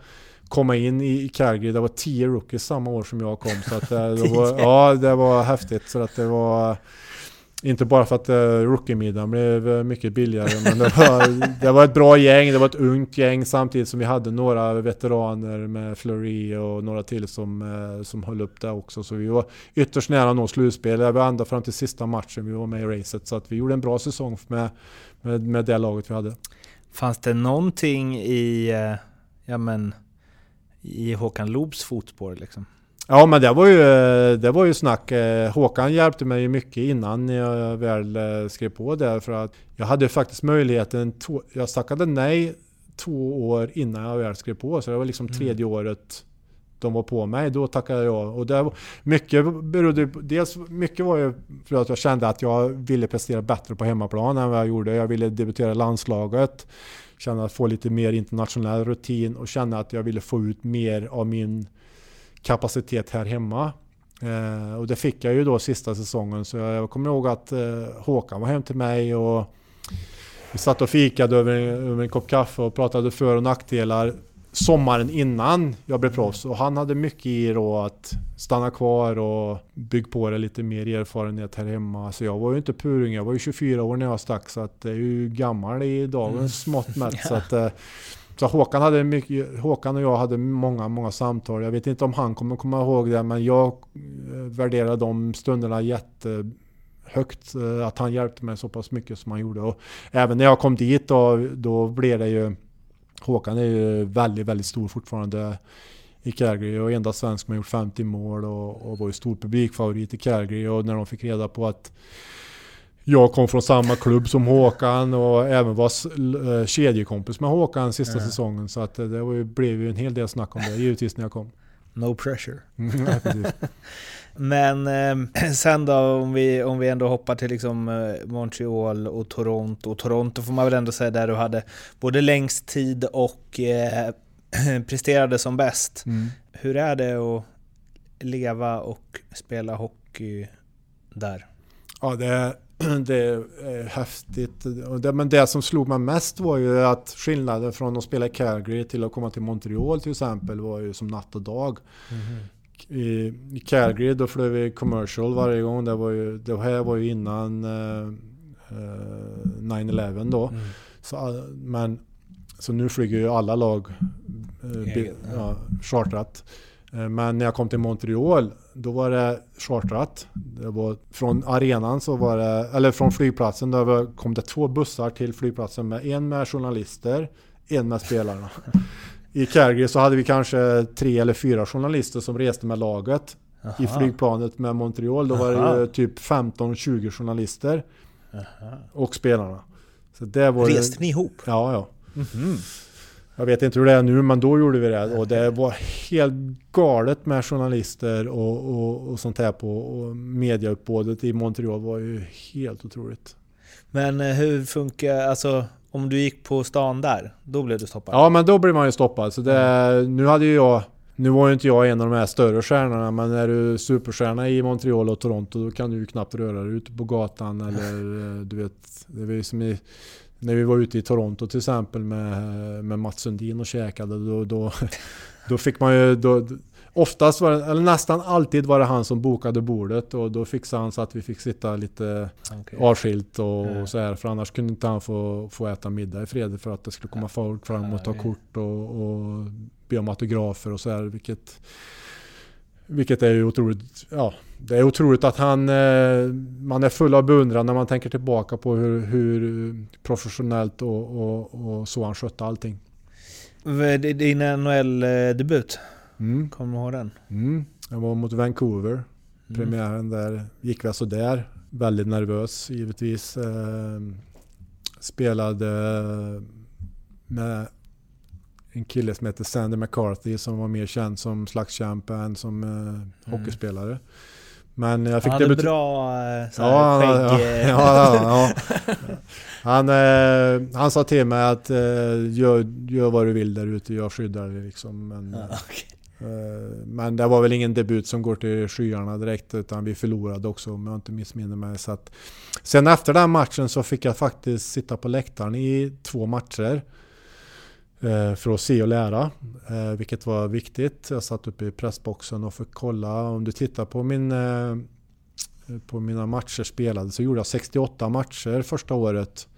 komma in i i Calgary. Det var 10 rookies samma år som jag kom. Så att det, det var, ja, det var häftigt. Så att det var... Inte bara för att uh, rookie-middagen blev eh, mycket billigare, men det var, det var ett bra gäng, det var ett ungt gäng samtidigt som vi hade några veteraner med Fleury och några till som, uh, som höll upp det också. Så vi var ytterst nära att nå slutspel. Det var ända fram till sista matchen vi var med i racet. Så att vi gjorde en bra säsong med, med, med det laget vi hade. Fanns det någonting i, ja men, i Håkan Loobs fotspår liksom? Ja men det var ju, det var ju snack. Eh, Håkan hjälpte mig mycket innan jag väl eh, skrev på där för att jag hade faktiskt möjligheten, jag tackade nej två år innan jag väl skrev på så det var liksom tredje året de var på mig, då tackade jag. Och det var, mycket berodde dels mycket var ju för att jag kände att jag ville prestera bättre på hemmaplan än vad jag gjorde. Jag ville debutera landslaget, känna att få lite mer internationell rutin och känna att jag ville få ut mer av min kapacitet här hemma. Eh, och det fick jag ju då sista säsongen. Så jag, jag kommer ihåg att eh, Håkan var hem till mig och vi satt och fikade över en, över en kopp kaffe och pratade för och nackdelar sommaren innan jag blev proffs. Och han hade mycket i då att stanna kvar och bygga på det lite mer erfarenhet här hemma. Så jag var ju inte purung, jag var ju 24 år när jag stack så att det är ju gammal i dagens mått mätt. Så att, eh, så Håkan, hade mycket, Håkan och jag hade många, många samtal. Jag vet inte om han kommer komma ihåg det, men jag eh, värderar de stunderna jättehögt. Eh, att han hjälpte mig så pass mycket som han gjorde. Och även när jag kom dit då, då blev det ju... Håkan är ju väldigt, väldigt stor fortfarande i Calgary och enda svensk som har gjort 50 mål och, och var ju stor publikfavorit i Calgary. Och när de fick reda på att jag kom från samma klubb som Håkan och även var eh, kedjekompis med Håkan sista säsongen. Så att eh, det var blev ju en hel del snack om det givetvis när jag kom. No pressure. Ja, precis. Men eh, sen då om vi, om vi ändå hoppar till liksom eh, Montreal och Toronto. Och Toronto får man väl ändå säga där du hade både längst tid och eh, presterade som bäst. Mm. Hur är det att leva och spela hockey där? Ja, det, det är häftigt. Och det, men det som slog mig mest var ju att skillnaden från att spela i Calgary till att komma till Montreal till exempel var ju som natt och dag. I, I Calgary då flög vi commercial varje gång. Det, var ju, det här var ju innan eh, eh, 9-11 då. Mm. Så, men, så nu flyger ju alla lag eh, bi- Eget, ja. ja, chartrat. Eh, Men när jag kom till Montreal, då var det chartrat. Det var från arenan så var det, eller från flygplatsen, då kom det två bussar till flygplatsen med en med journalister, en med spelarna. I Calgary så hade vi kanske tre eller fyra journalister som reste med laget. I Aha. flygplanet med Montreal, då var det ju typ 15-20 journalister Aha. och spelarna. Så det var Reste ni ihop? Ja, ja. Mhm. Jag vet inte hur det är nu, men då gjorde vi det. Och det var helt galet med journalister och, och, och sånt här på och mediauppbådet i Montreal var ju helt otroligt. Men eh, hur funkar, alltså om du gick på stan där, då blev du stoppad? Ja, men då blir man ju stoppad. Så det, nu hade ju jag... Nu var ju inte jag en av de här större stjärnorna, men är du superstjärna i Montreal och Toronto då kan du ju knappt röra dig ute på gatan eller eh, du vet... Det var ju som i, när vi var ute i Toronto till exempel med, med Mats Sundin och käkade då, då, då fick man ju... Då, oftast var det, eller nästan alltid var det han som bokade bordet och då fixade han så att vi fick sitta lite Okej. avskilt och, Ja. och så här. För annars kunde inte han få, få äta middag i fred för att det skulle komma folk fram och ta kort och, och be om autografer och så här. Vilket, vilket är ju otroligt, ja, det är otroligt att han, eh, man är full av beundran när man tänker tillbaka på hur, hur professionellt och, och, och så han skötte allting. Din NHL-debut, Mm, kommer du ihåg den? mm. Jag var mot Vancouver. Mm. Premiären där gick väl sådär. Väldigt nervös givetvis. Eh, spelade med en kille som heter Sandy McCarthy som var mer känd som slagskämpe än som eh, hockeyspelare. Men jag fick Han hade bra eh, så Ja, han, ja, ja, ja. Han, eh, han sa till mig att eh, gör, gör vad du vill där ute, jag skyddar dig liksom. Men, Ja, okej. Eh, Men det var väl ingen debut som går till skyarna direkt utan vi förlorade också om jag inte missminner mig. Så att, sen efter den matchen så fick jag faktiskt sitta på läktaren i två matcher. Eh, för att se och lära, eh, vilket var viktigt. Jag satt uppe i pressboxen och fick kolla. Om du tittar på, min, eh, på mina matcher spelade så gjorde jag 68 matcher första året.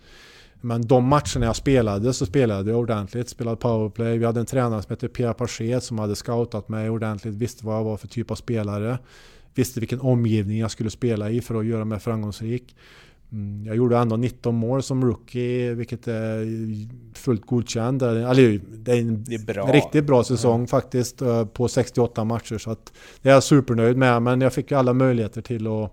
Men de matcherna jag spelade så spelade jag ordentligt. Spelade powerplay. Vi hade en tränare som hette Pierre Pachet som hade scoutat mig ordentligt. Visste vad jag var för typ av spelare. Visste vilken omgivning jag skulle spela i för att göra mig framgångsrik. Mm, Jag gjorde ändå 19 mål som rookie, vilket är fullt godkänt. Eller, det är en Det är bra. riktigt bra säsong faktiskt eh, på 68 matcher. Så att det är jag supernöjd med. Men jag fick ju alla möjligheter till att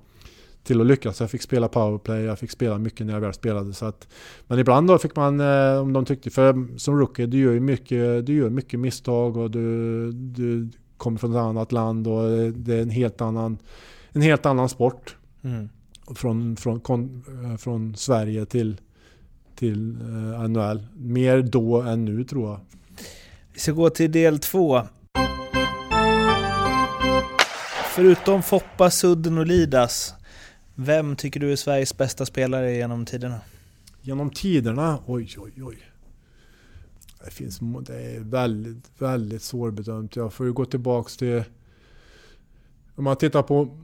till att lyckas. Jag fick spela powerplay, jag fick spela mycket när jag väl spelade. Så att, men ibland då fick man, eh, om de tyckte, för som rookie, du gör ju mycket, du gör mycket misstag och du, du kommer från ett annat land och det är en helt annan, en helt annan sport. Mm. Från, från, kon, eh, från Sverige till, till eh, NHL. Mer då än nu tror jag. Vi ska gå till del två. Förutom Foppa, Sudden och Lidas, vem tycker du är Sveriges bästa spelare genom tiderna? Genom tiderna, oj oj oj. Det, finns, det är väldigt, väldigt svårbedömt. Jag får ju gå tillbaks till... Om man tittar på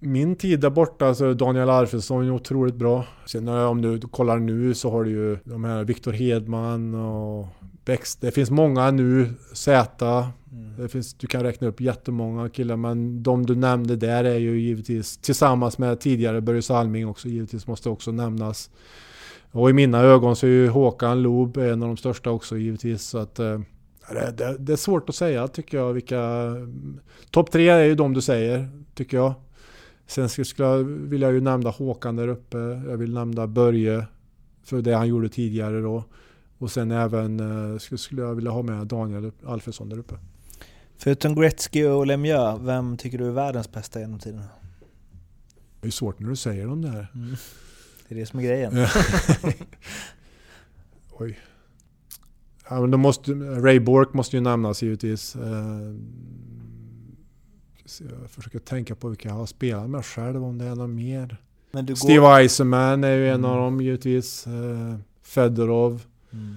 min tid där borta så är Daniel Arfensson är otroligt bra. Sen eh, om du kollar nu så har du ju de här Viktor Hedman och. Det finns många nu, Z. Det finns, du kan räkna upp jättemånga killar men de du nämnde där är ju givetvis tillsammans med tidigare Börje Salming också givetvis måste också nämnas. Och i mina ögon så är ju Håkan Loob en av de största också givetvis. Så att, eh, det, det, det är svårt att säga tycker jag. Vilka, topp tre är ju de du säger tycker jag. Sen skulle jag, vill jag ju nämna Håkan där uppe. Jag vill nämna Börje för det han gjorde tidigare då. Och sen även eh, skulle, jag vilja ha med Daniel Alfredsson där uppe. Förutom Gretzky och Lemieux, vem tycker du är världens bästa genom tiderna? Det är svårt när du säger de där. Det är det som är grejen. Oj. Ja, men måste, Ray Bork måste ju nämnas givetvis. Jag försöker tänka på vilka jag har spelat med själv, om det är något mer. Går... Steve Eisenman är ju en Mm. av dem givetvis. Eh, Fedorov. Mm.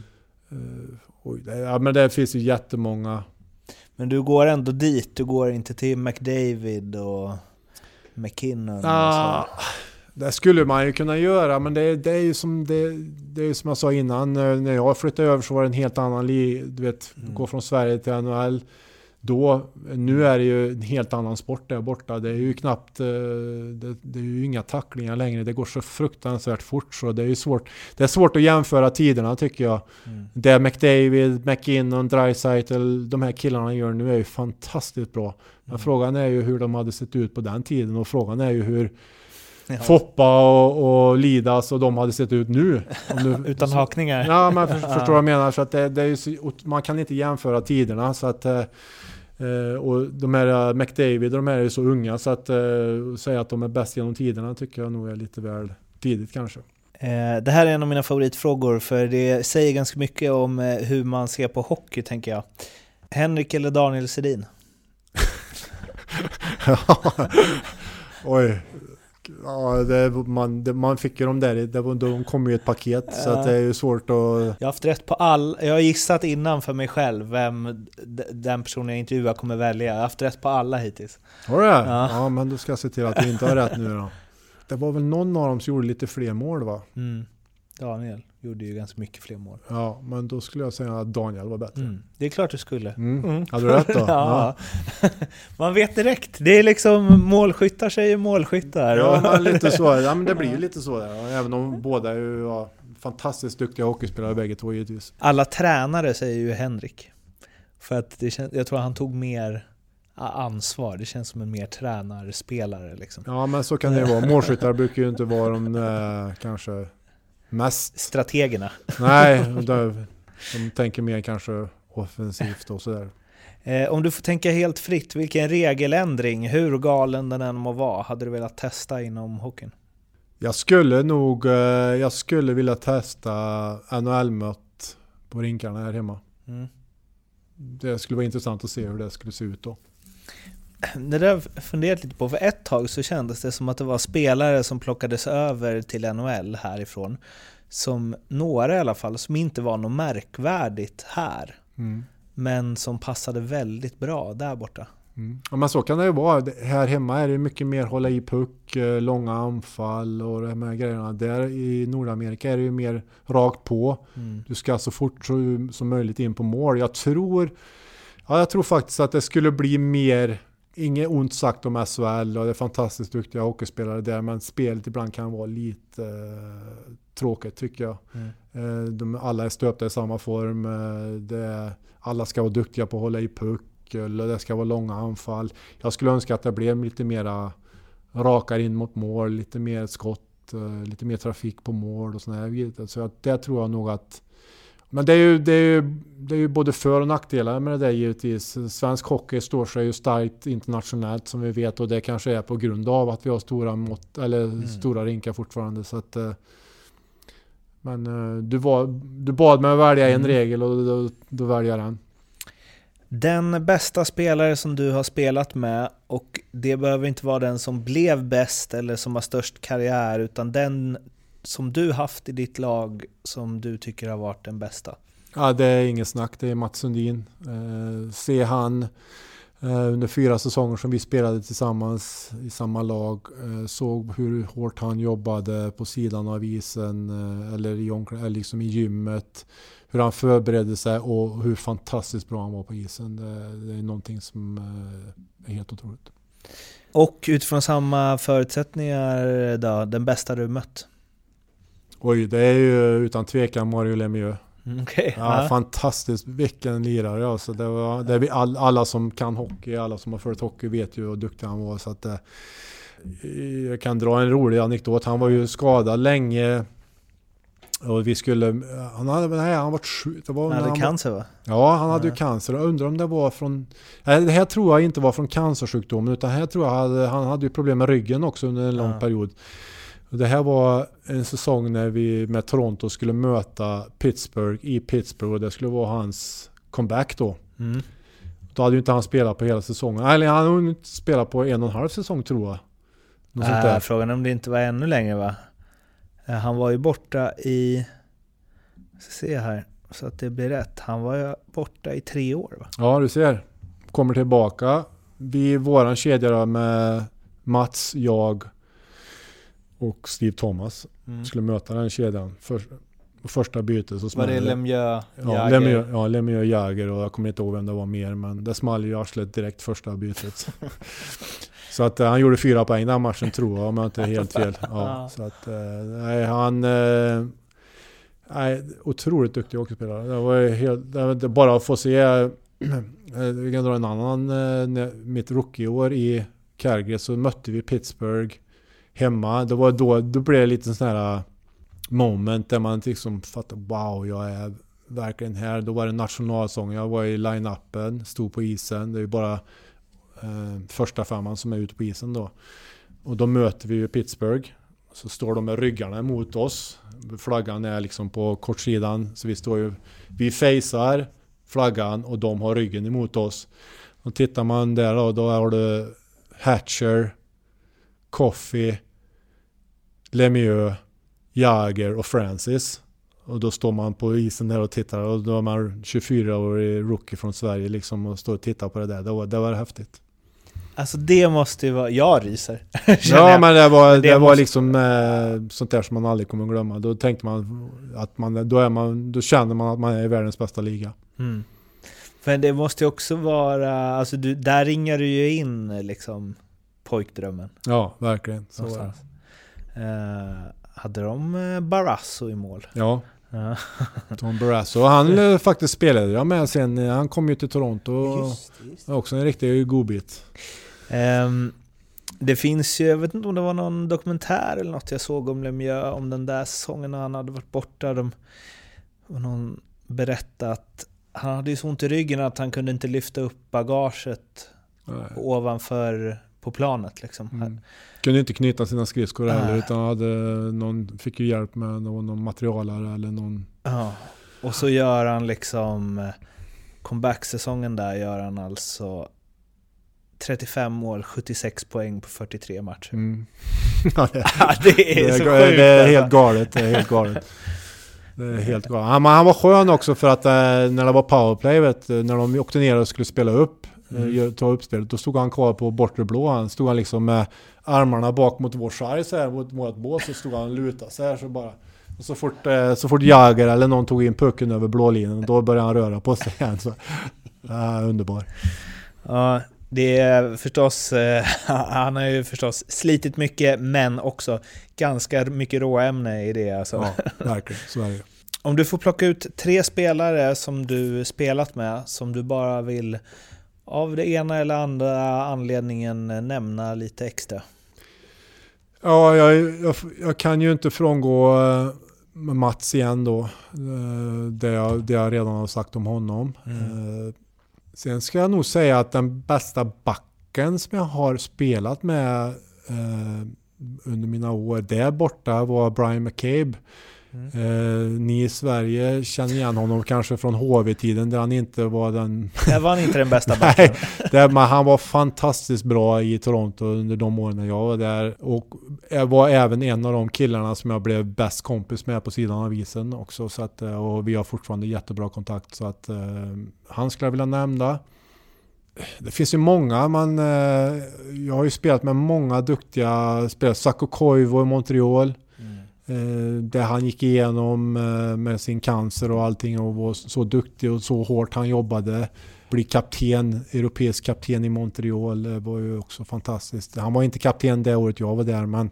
Eh, oj, det, ja, men det finns ju jättemånga. Men du går ändå dit, du går inte till McDavid och McKinnon och Ah, så. det skulle man ju kunna göra, men det, det är ju som, det, det är som jag sa innan. eh, När jag flyttade över så var det en helt annan li, Du vet, Mm. gå från Sverige till NHL. Då, nu är det ju en helt annan sport där borta. Det är ju knappt, eh, det, det är ju inga tacklingar längre. Det går så fruktansvärt fort så det är ju svårt. Det är svårt att jämföra tiderna tycker jag. Mm. Det McDavid, McKinnon, Dreisaitl, de här killarna gör nu är ju fantastiskt bra. Men Mm. frågan är ju hur de hade sett ut på den tiden och frågan är ju hur Ja. Foppa och, och Lidas och de hade sett ut nu. Du, Utan så- hakningar. Ja, men för, förstår vad jag menar. Så att det, det är så, man kan inte jämföra tiderna. Så att, eh, eh, och de här eh, McDavid, de här är ju så unga så att eh, säga att de är bäst genom tiderna tycker jag nog är lite väl tidigt kanske. Eh, Det här är en av mina favoritfrågor för det säger ganska mycket om hur man ser på hockey tänker jag. Henrik eller Daniel Sedin? Oj. Ja, det, man, det, man fick ju dem där, det, de kom ju i ett paket så att det är ju svårt att... Jag har haft rätt på all... Jag har gissat innan för mig själv vem den personen jag intervjuar kommer välja. Jag har haft rätt på alla hittills. Har du det? Ja. Ja. men då ska jag se till att du inte har rätt nu då. Det var väl någon av dem som gjorde lite fler mål va? Mm. Daniel gjorde ju ganska mycket fler mål. Ja, men då skulle jag säga att Daniel var bättre. Mm. Det är klart du skulle. Mm. Mm. Hade du rätt då? ja. Man vet direkt. Det är liksom målskyttar säger målskyttar. Ja, lite så. Ja, men det blir ju lite så. Där. Även om båda är ju ja, fantastiskt duktiga hockeyspelare bägge två givetvis. Alla tränare säger ju Henrik. För att det kän- jag tror han tog mer ansvar. Det känns som en mer tränarspelare liksom. Ja, men så kan det ju vara. Målskyttar brukar ju inte vara de eh, kanske mest... Strategerna. Nej, de, de tänker mer kanske offensivt och sådär. Eh, om du får tänka helt fritt, vilken regeländring, hur galen den än må vara, hade du velat testa inom hockeyn? Jag skulle nog... eh, Jag skulle vilja testa NHL-mött på rinkarna här hemma. Mm. Det skulle vara intressant att se hur det skulle se ut då. Det där har jag funderat lite på, för ett tag så kändes det som att det var spelare som plockades över till NHL härifrån, som några i alla fall, som inte var något märkvärdigt här, Mm. men som passade väldigt bra där borta. Mm. Ja, men så kan det ju vara. Här hemma är det mycket mer hålla i puck, eh, långa anfall och de här grejerna. Där i Nordamerika är det ju mer rakt på. Mm. Du ska så fort som möjligt in på mål. Jag tror, ja, jag tror faktiskt att det skulle bli mer, inget ont sagt om SHL och det är fantastiskt duktiga hockeyspelare där, men spelet ibland kan vara lite eh, tråkigt tycker jag. Mm. Eh, de, alla är stöpta i samma form. Eh, alla ska vara duktiga på att hålla i puck. Eller det ska vara långa anfall. Jag skulle önska att det blev lite mera rakare in mot mål, lite mer skott, eh, lite mer trafik på mål och sådär. grejer. Så att det tror jag nog att... Men det är, ju, det, är ju, det är ju både för och nackdelar med det där givetvis. Svensk hockey står sig ju starkt internationellt som vi vet och det kanske är på grund av att vi har stora mått, eller stora rinkar fortfarande. Så att, eh, men eh, du, var, du bad mig att välja en Mm. regel och då, då väljer jag den. Den bästa spelare som du har spelat med, och det behöver inte vara den som blev bäst eller som har störst karriär, utan den som du haft i ditt lag som du tycker har varit den bästa. Ja, det är ingen snack. Det är Mats Sundin. Eh, se han eh, under fyra säsonger som vi spelade tillsammans i samma lag. Eh, såg hur hårt han jobbade på sidan av isen eh, eller, i eller liksom i gymmet. Hur han förberedde sig och hur fantastiskt bra han var på isen. Det, det är någonting som eh, är helt otroligt. Och utifrån samma förutsättningar då, den bästa du mött? Oj, det är ju utan tvekan Mario Lemieux. Mm, Okej. Ja, Ja. fantastiskt. Vilken lirare alltså. Det var, det är vi all, alla som kan hockey, alla som har följt hockey vet ju hur duktig han var. Så att, eh, jag kan dra en rolig anekdot. Han var ju skadad länge. Och vi skulle... Han hade, nej, han var sjuk. Det var Han hade han cancer va? Ja, han hade ju cancer. Jag undrar om det var från... Nej, det här tror jag inte var från cancersjukdomen utan här tror jag hade, han hade ju problem med ryggen också under en lång Ja. period. Det här var en säsong när vi med Toronto skulle möta Pittsburgh i Pittsburgh och det skulle vara hans comeback då. Mm. Då hade ju inte han spelat på hela säsongen. Eller han hade inte spelat på en och en halv säsong tror jag. Något sånt Äh, där. frågan om det inte var ännu längre va? Äh, Han var ju borta i... Ska se här, så att det blir rätt. Han var ju borta i tre år va? Ja, du ser. Kommer tillbaka. Vi, våran kedja då med Mats, jag och Steve Thomas Mm. skulle möta den kedjan. För, första bytet så Var smällde det Lemieux, Ja? Lemieux, ja, Lemieux Jäger och jag kommer inte ihåg vem det var mer men det small ju arslet direkt första bytet. så att eh, han gjorde fyra poäng den matchen tror jag om jag inte är helt fel. Ja, så att eh, nej, han... Eh, nej, otroligt duktig hockeyspelare. Det var helt, det var bara att få se... Vi kan dra en annan... Mitt rookieår i Calgary så mötte vi Pittsburgh hemma. Det var då, då blev det lite sån här äh, moment där man liksom fattade wow, jag är verkligen här. Då var det nationalsången, Jag var i line-upen, stod på isen. Det är ju bara eh, första femman som är ute på isen då. Och då möter vi ju Pittsburgh. Så står de med ryggarna emot oss. Flaggan är liksom på kortsidan. Så vi står ju, vi facear flaggan och de har ryggen emot oss. Och tittar man där då, då har du Hatcher, Coffee, Lemieux, Jagger och Francis. Och då står man på isen där och tittar och då är man 24-årig rookie från Sverige liksom och står och tittar på det där. Det var, det var häftigt. Alltså det måste ju vara... Jag ryser. Ja men det var, det det var måste- liksom eh, sånt där som man aldrig kommer att glömma. Då tänkte man att man, då, är man, då känner man att man är i världens bästa liga. Mm. Men det måste ju också vara... Alltså du, där ringar du ju in liksom pojkdrömmen. Ja, verkligen. Så var det. Eh, hade de eh, Barrasso i mål? Ja. Tom Barrasso. Han eh, faktiskt spelade jag med sen. Han kom ju till Toronto. och var också en riktig godbit. Ehm, det finns ju, jag vet inte om det var någon dokumentär eller något jag såg om Lemieux, om den där säsongen när han hade varit borta. De, och någon berättade att han hade ju så ont i ryggen att han kunde inte lyfta upp bagaget Nej. ovanför på planet liksom. Mm. Kunde inte knyta sina skridskor Nej. heller utan hade någon, fick ju hjälp med någon, någon materialare eller någon... Ja. Och så gör han liksom eh, comeback-säsongen där gör han alltså 35 mål, 76 poäng på 43 matcher. Mm. ja, det, det är det, så är, sjukt det är alltså. helt galet. Det är helt galet. Det är helt galet. Han, han var skön också för att eh, när det var powerplay, vet, när de åkte ner och skulle spela upp, Mm. gö- ta upp spelet, då stod han kvar på bortre blå. Han stod han liksom med armarna bak mot vår sarg så här, mot vårt bås, så stod han och lutade så här så bara. Och så fort, eh, så fort Jagger eller någon tog in pucken över blålinjen, då började han röra på sig igen. Så, ja, underbar. Ja, det är förstås, eh, han har ju förstås slitit mycket men också ganska mycket råämne i det alltså. Ja, verkligen. Så är det. Om du får plocka ut tre spelare som du spelat med som du bara vill av det ena eller andra anledningen nämna lite extra. Ja, jag, jag, jag kan ju inte frångå eh, Mats igen då. eh, Det jag, det jag redan har sagt om honom. Eh, Sen ska jag nog säga att den bästa backen som jag har spelat med eh, under mina år där borta var Brian McCabe. Eh, ni i Sverige känner igen honom kanske från HV-tiden där han inte var den Det var han inte den bästa backen. Nej, det, men han var fantastiskt bra i Toronto under de åren jag var där. Och var även en av de killarna som jag blev bäst kompis med på sidan av isen också. Så att, eh, och vi har fortfarande jättebra kontakt. Så att, eh, han skulle jag vilja nämna. Det finns ju många, man, eh, jag har ju spelat med många duktiga spelare. Sacco Koivu i Montreal. Eh, det han gick igenom eh, med sin cancer och allting och var så duktig och så hårt han jobbade. Bli kapten, europeisk kapten i Montreal eh, var ju också fantastiskt. Han var inte kapten det året jag var där men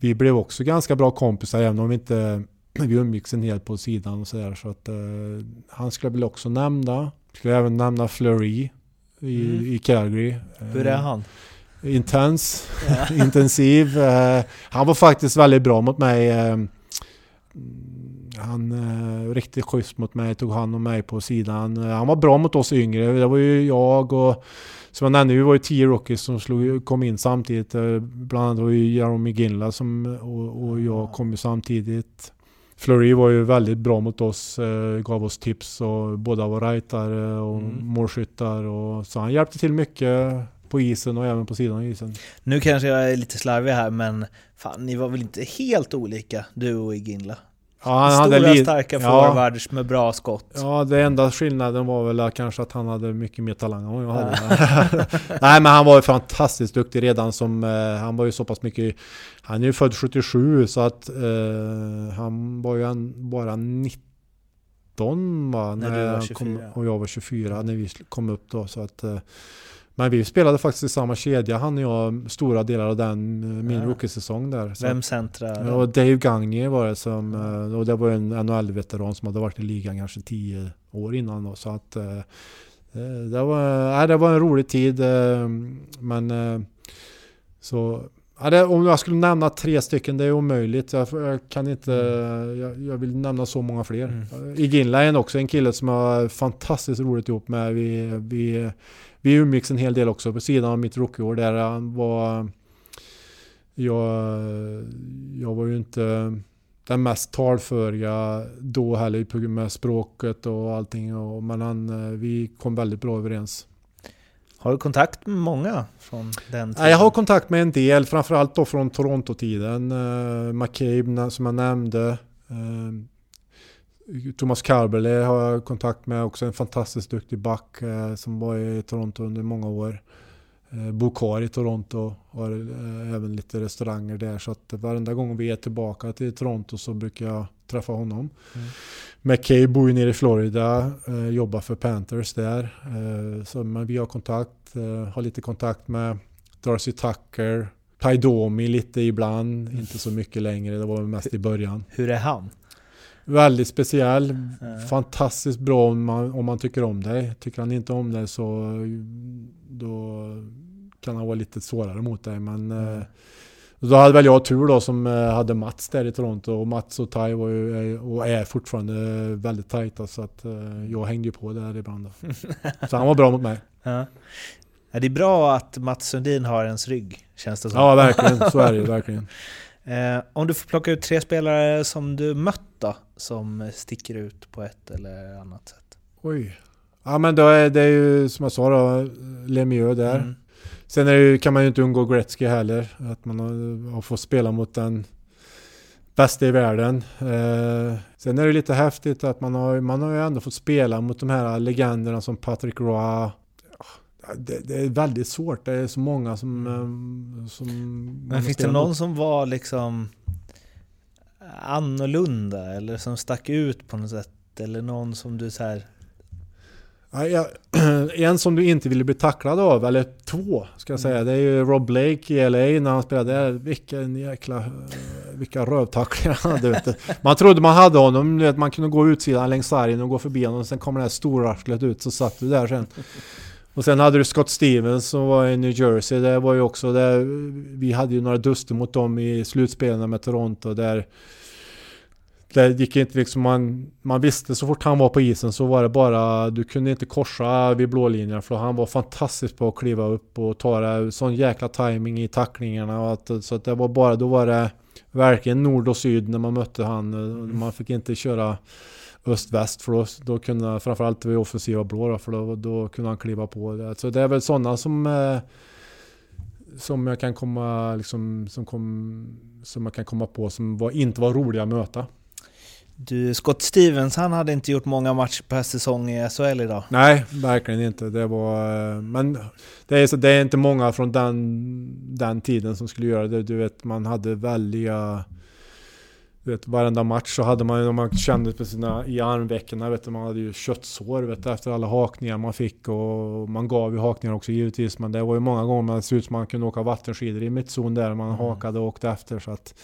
vi blev också ganska bra kompisar även om vi inte vi umgicks en del på sidan och sådär. Så att, eh, han skulle väl också nämna. Skulle även nämna Fleury i, Mm. i Calgary. Hur är han? Intens, intensiv. Eh, han var faktiskt väldigt bra mot mig. Eh, han eh, riktigt schysst mot mig, tog hand om mig på sidan. Han var bra mot oss yngre. Det var ju jag och som jag nämnde, vi var ju tio rookies som slog, kom in samtidigt. Bland annat var ju Jaromir Ginla som, och, och jag kom ju samtidigt. Fleury var ju väldigt bra mot oss, gav oss tips och båda var rightare och Mm. målskyttar. Och, så han hjälpte till mycket på isen och även på sidan av isen. Nu kanske jag är lite slarvig här, men fan, ni var väl inte helt olika, du och Iginla? Ja, han Stora hade starka ja, forwards med bra skott. Ja, det enda skillnaden var väl kanske att han hade mycket mer talang än vad jag hade. Nej, men han var ju fantastiskt duktig redan som... Eh, han var ju så pass mycket... Han är ju född 77 så att eh, han var ju en, bara 19 va? När du var han 24. Kom, och jag var 24 när vi kom upp då så att... Eh, men vi spelade faktiskt i samma kedja, han och jag, stora delar av den, eh, min Ja. rookie-säsong där. Så Vem centrar? Och Dave Gagne var det som, eh, och det var en NHL-veteran som hade varit i ligan kanske 10 år innan då, så att eh, det var, nej, det var en rolig tid men så det, om jag skulle nämna tre stycken, det är omöjligt. Jag, jag kan inte, jag, jag vill nämna så många fler. Mm. I Ginla också en kille som har fantastiskt roligt ihop med. Vi, vi, vi umgicks en hel del också på sidan av mitt rookieår där han var jag, jag var ju inte den mest talföriga då heller med språket och allting. Och, men han, eh, vi kom väldigt bra överens. Har du kontakt med många från den tiden? Jag har kontakt med en del, framförallt då från Toronto-tiden. Uh, McCabe som jag nämnde. Eh, Thomas Carberley har jag kontakt med, också en fantastiskt duktig back eh, som var i Toronto under många år. Uh, bor kvar i Toronto, har eh, även lite restauranger där. Så att varenda gång vi är tillbaka till Toronto så brukar jag träffa honom. Mm. McCabe bor ju nere i Florida, eh, jobbar för Panthers där. Eh, så men vi har kontakt, eh, har lite kontakt med Darcy Tucker, Ty Domi lite ibland, inte så mycket längre, det var mest i början. Hur är han? Väldigt speciell, Ja. fantastiskt bra om man, om man tycker om dig. Tycker han inte om dig så då kan han vara lite svårare mot dig. Men eh, då hade väl jag tur då som eh, hade Mats där i Toronto och Mats och Ty var ju och är fortfarande väldigt tajta så att eh, jag hängde ju på där ibland. Då. Så han var bra mot mig. Ja. Det är bra att Mats Sundin har ens rygg, känns det som. Ja verkligen, så är det verkligen. Om du får plocka ut tre spelare som du mött då, som sticker ut på ett eller annat sätt. Oj. Ja men då är det ju som jag sa då, Lemieux där. Mm. Sen ju- kan man ju inte undgå Gretzky heller. Att man har, har fått spela mot den bästa i världen. Eh, sen är det lite häftigt att man har, man har ju ändå fått spela mot de här legenderna som Patrick Roy. Det, det är väldigt svårt. Det är så många som... eh, som Men finns det någon mot. som var liksom annorlunda eller som stack ut på något sätt? Eller någon som du så här... Ja, en som du inte ville bli tacklad av, eller två ska jag säga. Det är ju Rob Blake i LA när han spelade där. Vilken jäkla... eh, Vilka rövtacklingar han hade. vet du. Man trodde man hade honom. man kunde gå utsidan längs sargen och gå förbi honom. Och sen kommer det här storarslet ut så satt du där sen. Och sen hade du Scott Stevens som var i New Jersey. Det var ju också där. Vi hade ju några duster mot dem i slutspelen med Toronto. Där det gick inte liksom, man, man visste så fort han var på isen så var det bara, du kunde inte korsa vid blålinjen för han var fantastisk på att kliva upp och ta det, sån jäkla timing i tacklingarna och att, så att det var bara, då var det verkligen nord och syd när man mötte han. Man fick inte köra öst-väst för då, då kunde framförallt vid offensiva blå då, för då, då kunde han kliva på det. Så det är väl sådana som eh, som jag kan komma liksom, som, kom, som jag kan komma på som var, inte var roliga att möta. Du, Scott Stevens, han hade inte gjort många matcher per säsong i SHL idag. Nej, verkligen inte. Det var... eh, Men det är, så, det är inte många från den, den tiden som skulle göra det. Du vet, man hade väldiga... Du vet, varenda match så hade man, man kände på sina, i armveckorna, vet du, man hade ju köttsår vet du, efter alla hakningar man fick och man gav ju hakningar också givetvis men det var ju många gånger man såg ut som man kunde åka vattenskidor i mittzon där man hakade och åkte efter så att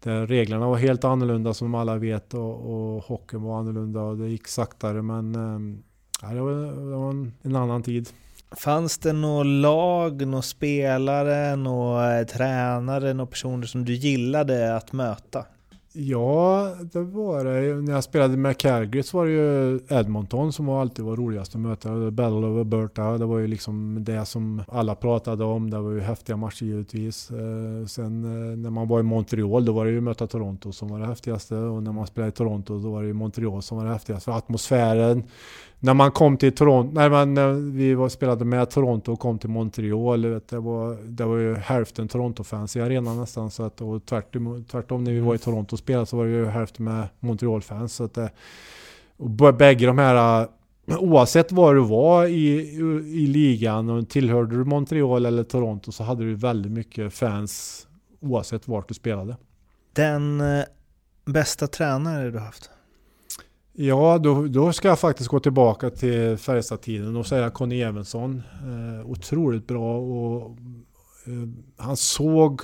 där eh, reglerna var helt annorlunda som alla vet och, och hockeyn var annorlunda och det gick saktare men ehm, Ja, det var, det var en, en annan tid. Fanns det något lag, några spelare, några eh, tränare, några personer som du gillade att möta? Ja, det var det. När jag spelade med Calgary så var det ju Edmonton som alltid var roligast att möta. Battle of Alberta, det var ju liksom det som alla pratade om. Det var ju häftiga matcher givetvis. Eh, sen eh, när man var i Montreal då var det ju möta Toronto som var det häftigaste. Och när man spelade i Toronto då var det ju Montreal som var det häftigaste. För atmosfären, när man kom till Toronto, när, man, när vi var, spelade med Toronto och kom till Montreal, vet, det, var, det var ju hälften Toronto-fans i arenan nästan. Så att, och tvärtom, tvärtom när vi var i Toronto och spelade så var det ju hälften med Montreal-fans. Så att eh, och bägge de här, eh, oavsett var du var i, i ligan och tillhörde du Montreal eller Toronto så hade du väldigt mycket fans oavsett vart du spelade. Den eh, bästa tränare du haft? Ja, då, då ska jag faktiskt gå tillbaka till Färjestad-tiden och säga Conny Evensson. Eh, otroligt bra och eh, han såg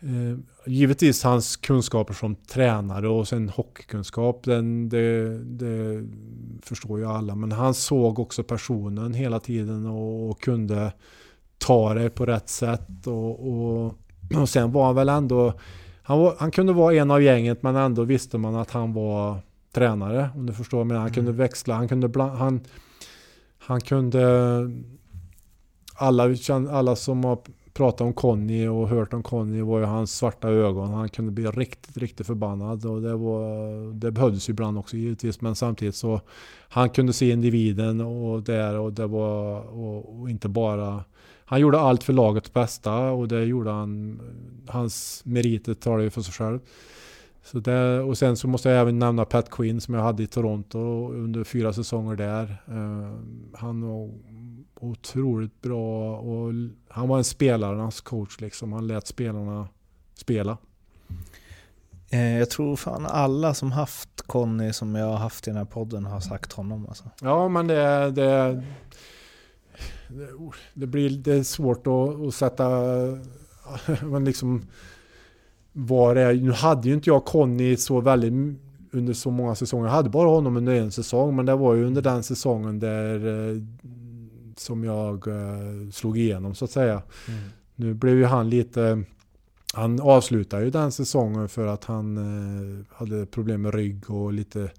eh, givetvis hans kunskaper som tränare och sen hockeykunskap. Den, det, det förstår ju alla. Men han såg också personen hela tiden och, och kunde ta det på rätt sätt. Och, och, och sen var han väl ändå... Han, var, han kunde vara en av gänget men ändå visste man att han var tränare om du förstår. Men han kunde mm. växla, han kunde han, han kunde alla, alla som har pratat om Conny och hört om Conny var ju hans svarta ögon. Han kunde bli riktigt, riktigt förbannad och det, var, det behövdes ju ibland också givetvis. Men samtidigt så han kunde se individen och där och det var och, och inte bara han gjorde allt för lagets bästa och det gjorde han. Hans meriter talar ju för sig själv. Så det, och sen så måste jag även nämna Pat Quinn som jag hade i Toronto under fyra säsonger där. Uh, han var otroligt bra och han var en spelarnas coach liksom. Han lät spelarna spela. Eh, jag tror fan alla som haft Conny som jag har haft i den här podden har sagt honom alltså. Ja men det, det, det, blir, det är svårt att, att sätta men liksom vad det. Nu hade ju inte jag Conny så väldigt under så många säsonger. Jag hade bara honom under en säsong. Men det var ju under den säsongen där eh, som jag eh, slog igenom så att säga. Mm. Nu blev ju han lite... Han avslutade ju den säsongen för att han eh, hade problem med rygg och lite...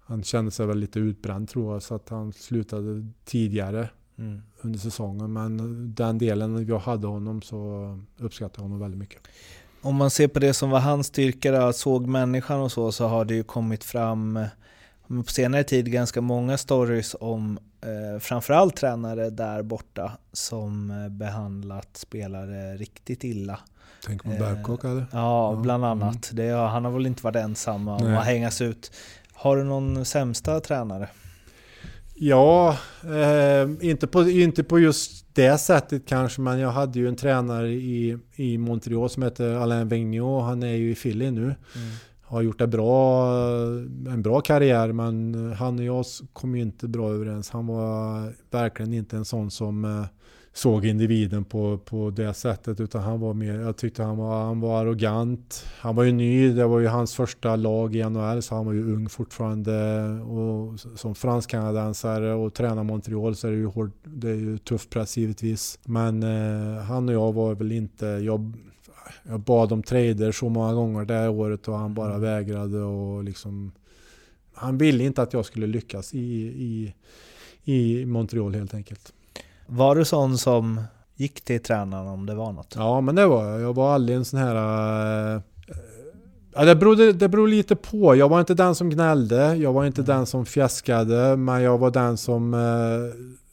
Han kände sig väl lite utbränd tror jag så att han slutade tidigare mm. under säsongen. Men den delen jag hade honom så uppskattade jag honom väldigt mycket om man ser på det som var hans styrka, då, såg människan och så, så har det ju kommit fram eh, på senare tid ganska många stories om eh, framförallt tränare där borta som eh, behandlat spelare riktigt illa. Tänk på Babcock eh, eller? Ja, bland annat. Mm. Det, han har väl inte varit ensam om att hängas ut. Har du någon sämsta tränare? Ja, eh, inte, på, inte på just det sättet kanske, men jag hade ju en tränare i, i Montreal som heter Alain Vigneault. Han är ju i Philly nu. Mm. Har gjort det bra, en bra karriär, men han och jag kom ju inte bra överens. Han var verkligen inte en sån som eh, såg individen på, på det sättet. Utan han var mer, jag tyckte han var, han var arrogant. Han var ju ny, det var ju hans första lag i NHL så han var ju ung fortfarande. Och som fransk-kanadensare och tränar Montreal så är det ju, hård, det är ju tuff press givetvis. Men eh, han och jag var väl inte, jag, jag bad om trader så många gånger det året och han bara mm. vägrade och liksom han ville inte att jag skulle lyckas i, i, i Montreal helt enkelt. Var du sån som gick till tränaren om det var något? Ja, men det var jag. Jag var aldrig en sån här... Äh, ja, det, beror, det beror lite på. Jag var inte den som gnällde. Jag var inte mm. den som fjäskade. Men jag var den som äh,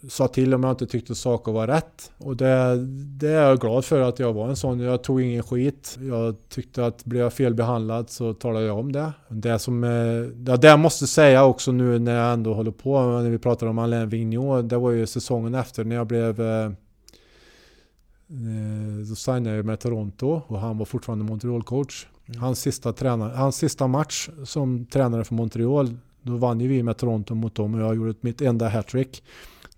sa till om jag inte tyckte saker var rätt. Och det, det är jag glad för att jag var en sån. Jag tog ingen skit. Jag tyckte att blev jag felbehandlad så talade jag om det. Det som ja, det jag måste säga också nu när jag ändå håller på, när vi pratar om Alain Vigneault, det var ju säsongen efter när jag blev eh, eh då signade jag med Toronto och han var fortfarande Montreal-coach. Mm. Hans, sista hans sista match som tränare för Montreal, då vann ju vi med Toronto mot dem och jag gjorde mitt enda hattrick.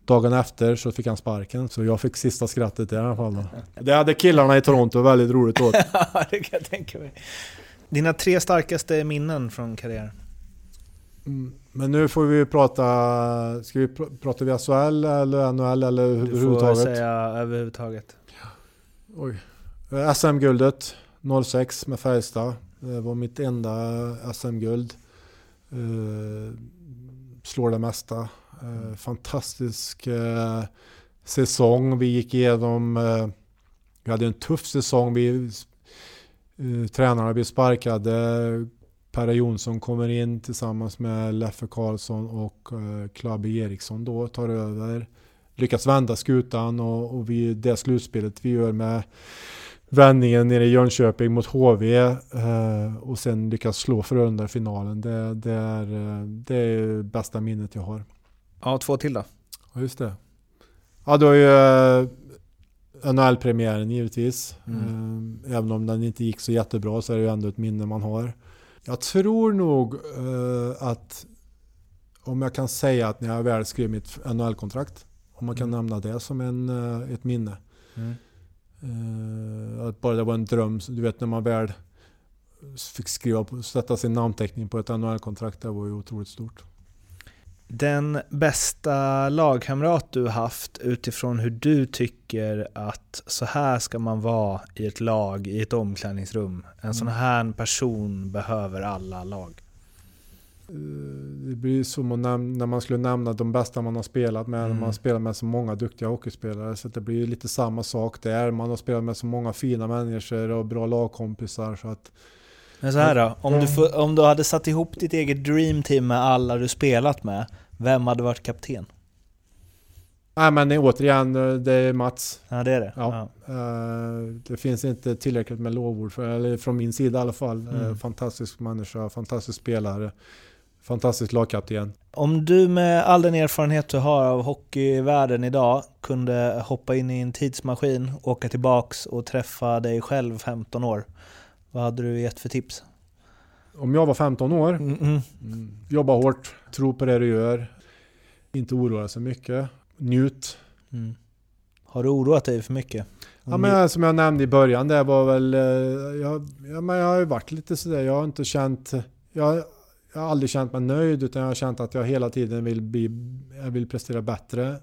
Dagen efter så fick han sparken, så jag fick sista skrattet i alla fall. Då. Det hade killarna i Toronto väldigt roligt åt. Ja, det kan jag tänka mig. Dina tre starkaste minnen från karriären? Mm, men nu får vi prata, ska vi pr prata via SHL eller NHL eller överhuvudtaget? Du får säga överhuvudtaget. Oj. SM-guldet 06 med Färjestad. Det var mitt enda SM-guld. Eh, slår det mesta. Eh, fantastisk eh, säsong. Vi gick igenom... Eh, vi hade en tuff säsong. Vi, eh, tränarna blev sparkade. Perra Jonsson kommer in tillsammans med Leffe Karlsson och eh, Klabbe Eriksson då tar över. Lyckas vända skutan och, och vi, det slutspelet vi gör med vändningen nere i Jönköping mot HV eh, och sen lyckas slå Frölunda i finalen. Det, det, är, eh, det är bästa minnet jag har. Ja, två till då. Ja, just det. Ja, då är ju eh, NHL-premiären givetvis. Mm. Eh, även om den inte gick så jättebra så är det ju ändå ett minne man har. Jag tror nog eh, att om jag kan säga att när jag väl skrev mitt NHL-kontrakt, om man kan nämna det som en, ett minne. Mm. Att bara det var en dröm, du vet när man väl fick skriva, sätta sin namnteckning på ett NHL-kontrakt, det var ju otroligt stort. Den bästa lagkamrat du haft utifrån hur du tycker att så här ska man vara i ett lag, i ett omklädningsrum. En sån här person behöver alla lag. Eh, Det blir som att när man skulle nämna de bästa man har spelat med. Mm. Man har spelat med så många duktiga hockeyspelare. Så det blir lite samma sak där. Man har spelat med så många fina människor och bra lagkompisar. Så att, Men så här då, om du, får, om du hade satt ihop ditt eget dreamteam med alla du spelat med, vem hade varit kapten? nej men återigen, eh, det är Mats. Ja det är det? Ja. Eh, Det finns inte tillräckligt med lovord, för, eller från min sida i alla fall. Eh, Mm. Fantastisk människa, fantastisk spelare, fantastisk lagkapten. Om du med all den erfarenhet du har av hockeyvärlden idag kunde hoppa in i en tidsmaskin, åka tillbaks och träffa dig själv 15 år, vad hade du gett för tips? Om jag var 15 år, Mm, mm. jobba hårt, tro på det du gör, inte oroa dig så mycket, njut. Mm. Har du oroat dig för mycket? Ja, men som jag nämnde i början, det var väl... eh, Jag, ja, men jag har ju varit lite sådär, jag har inte känt... Jag, jag har aldrig känt mig nöjd utan jag har känt att jag hela tiden vill, bli, jag vill prestera bättre.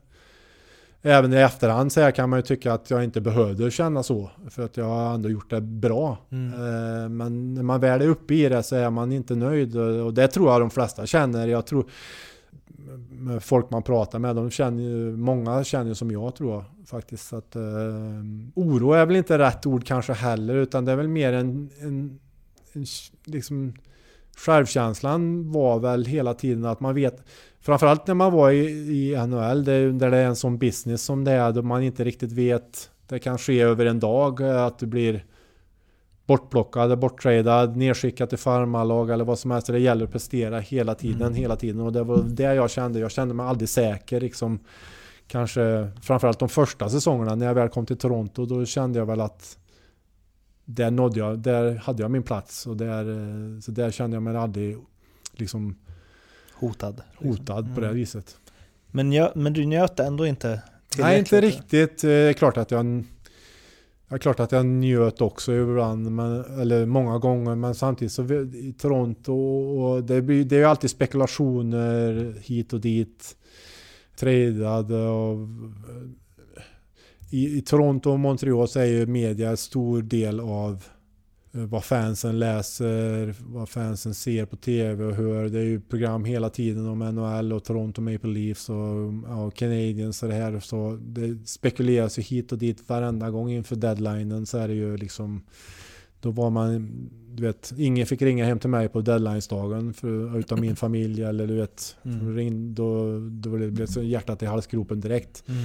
Även i efterhand så här kan man ju tycka att jag inte behövde känna så. För att jag har ändå gjort det bra. Mm. Eh, Men när man väl är uppe i det så är man inte nöjd. Och det tror jag de flesta känner. Jag tror folk man pratar med, de känner ju, många känner ju som jag tror jag faktiskt. Så att, eh, oro är väl inte rätt ord kanske heller, utan det är väl mer en, en, en liksom, självkänslan var väl hela tiden att man vet, framförallt när man var i, i NHL, det, där det är en sån business som det är, då man inte riktigt vet, det kan ske över en dag, eh, att du blir bortplockad, borttradad, nedskickad till farmarlag eller vad som helst. Det gäller att prestera hela tiden, hela tiden. Och det var det jag kände. Jag kände mig aldrig säker. Liksom, kanske framförallt de första säsongerna när jag väl kom till Toronto. Då kände jag väl att där nådde jag, där hade jag min plats. Och där, eh, så där kände jag mig aldrig liksom Hotad? hotad på det Mm. viset. Men, jag, men du njöt ändå inte Nej, inte riktigt. Det är klart att jag... Är klart att jag njöt också ibland, men, eller många gånger, men samtidigt så i Toronto och det, blir, det är ju alltid spekulationer hit och dit. Tradad och... I, I Toronto och Montreal så är ju media en stor del av eh, Eh, vad fansen läser, vad fansen ser på TV och hör. Det är ju program hela tiden om NHL och Toronto Maple Leafs och mm, och Canadiens och det här. Så det spekuleras ju hit och dit varenda gång inför deadlinen så är det ju liksom då var man, du vet, ingen fick ringa hem till mig på deadlinesdagen för, utan min familj eller du vet, Mm. ring, då, då blev det så hjärtat i halsgropen direkt. Mm.